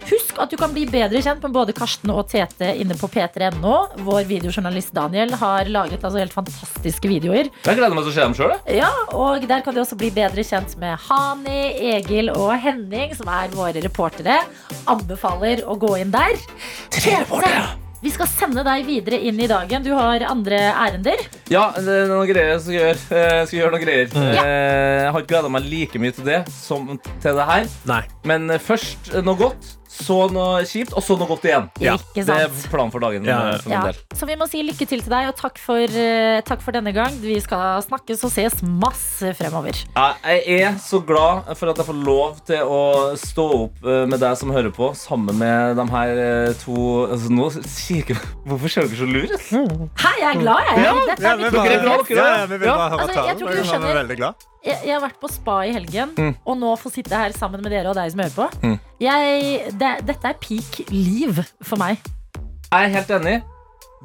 Husk at du kan bli bedre kjent med både Karsten og Tete inne på p3.no. Vår videojournalist Daniel har laget altså helt fantastiske videoer. Jeg gleder meg til å se dem sjøl. Ja, og der kan du også bli bedre kjent med Hani, Egil og Henning, som er våre reportere. Anbefaler å gå inn der. Tete, vi skal sende deg videre inn i dagen. Du har andre ærender. Ja, det er noen greier jeg skal gjøre. Eh, Jeg skal gjøre noen greier. Ja. Jeg har ikke gleda meg like mye til det som til det her. Nei. Men eh, først eh, noe godt. Så noe kjipt, og så noe godt igjen. Ikke Det er planen for dagen Ja. eh, for Ja. Så vi må si lykke til til deg, og takk for, eh, takk for denne gang. Vi skal snakkes og ses masse fremover. Ja, Jeg er så glad for at jeg får lov til å stå opp eh, med deg som hører på, sammen med de her eh, to altså, Nå kikker Hvorfor ser dere så lure ut? Hei, jeg er glad, jeg. Dette Ja, er vi mitt vi, vi, vi, vi, ja, er? ja, vi vil Ja. bare høre Altså, jeg talen. tror ikke du Vi Jeg, jeg har vært på spa i helgen, Mm. og nå få sitte her sammen med dere og deg som hører på. Mm. Jeg, det, dette er peak liv for meg. Jeg er helt enig.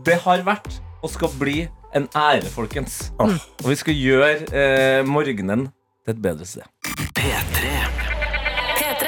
Det har vært og skal bli en ære, folkens. Og vi skal gjøre eh, morgenen til et bedre sted.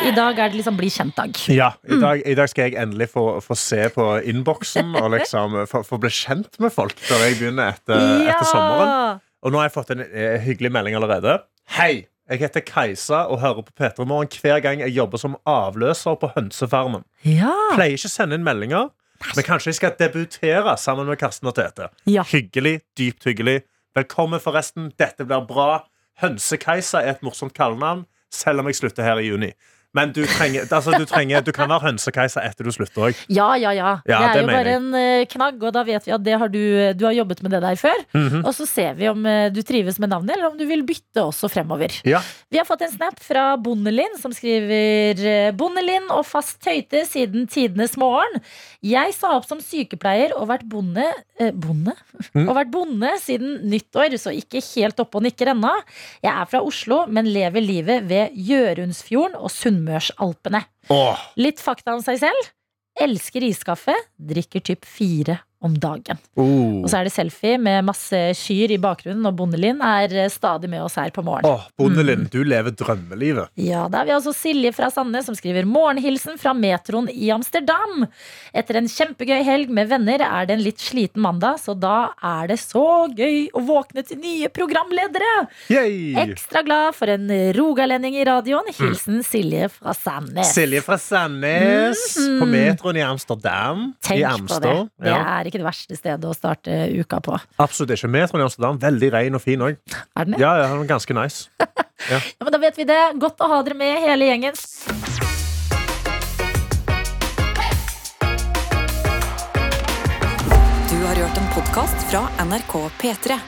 I dag er det liksom bli kjent-dag. Ja, i dag, I dag skal jeg endelig få, få se på innboksen og liksom få, få bli kjent med folk før jeg begynner etter, etter sommeren. Og nå har jeg fått en eh, hyggelig melding allerede. Hei! Jeg heter Kajsa og hører på P3 Morgen hver gang jeg jobber som avløser på hønsefarmen. Ja. Pleier ikke å sende inn meldinger, men kanskje jeg skal debutere sammen med Karsten og Tete. Ja. Hyggelig, dypt hyggelig. Velkommen, forresten. Dette blir bra. Hønse-Kajsa er et morsomt kallenavn, selv om jeg slutter her i juni. Men du, trenger, altså, du, trenger, du kan være Hønse-Kajsa etter du slutter òg. Ja, ja, ja. Ja, det er det jo bare jeg. en eh, knagg, og da vet vi at det har du, du har jobbet med det der før. Mhm. Og så ser vi om eh, du trives med navnet, eller om du vil bytte også fremover. Ja. Vi har fått en snap fra Bondelin, som skriver eh, Bondelin og fast tøyte siden tidenes morgen. Jeg sa opp som sykepleier og vært bonde eh, Bonde? Mm. Og vært bonde siden nyttår, så ikke helt oppe og nikker ennå. Jeg er fra Oslo, men lever livet ved Gjørundsfjorden og Sunnmørsalpene. Litt fakta om seg selv. Elsker iskaffe. Drikker typ fire om dagen. oh. Og så er det selfie med masse kyr i bakgrunnen, og Bondelin er eh, stadig med oss her på morgen. Åh, Bondelin, du lever drømmelivet. Ja, Da har vi altså Silje fra Sandnes som skriver morgenhilsen fra metroen i Amsterdam. Etter en kjempegøy helg med venner er det en litt sliten mandag, så da er det så gøy å våkne til nye programledere! Yay! Ekstra glad for en rogalending i radioen. Hilsen Silje fra Sandnes. Silje fra Sandnes på metroen i Amsterdam. I Amster. Tenk på det. Det Ja. er ikke det verste stedet å starte uka på. Absolutt ikke. med, i Amsterdam, veldig ren og fin òg. Er den det? Ja, ja, den er ganske nice. Ja, men Da vet vi det. Godt å ha dere med, hele gjengen. Du har hørt en podkast fra NRK P3.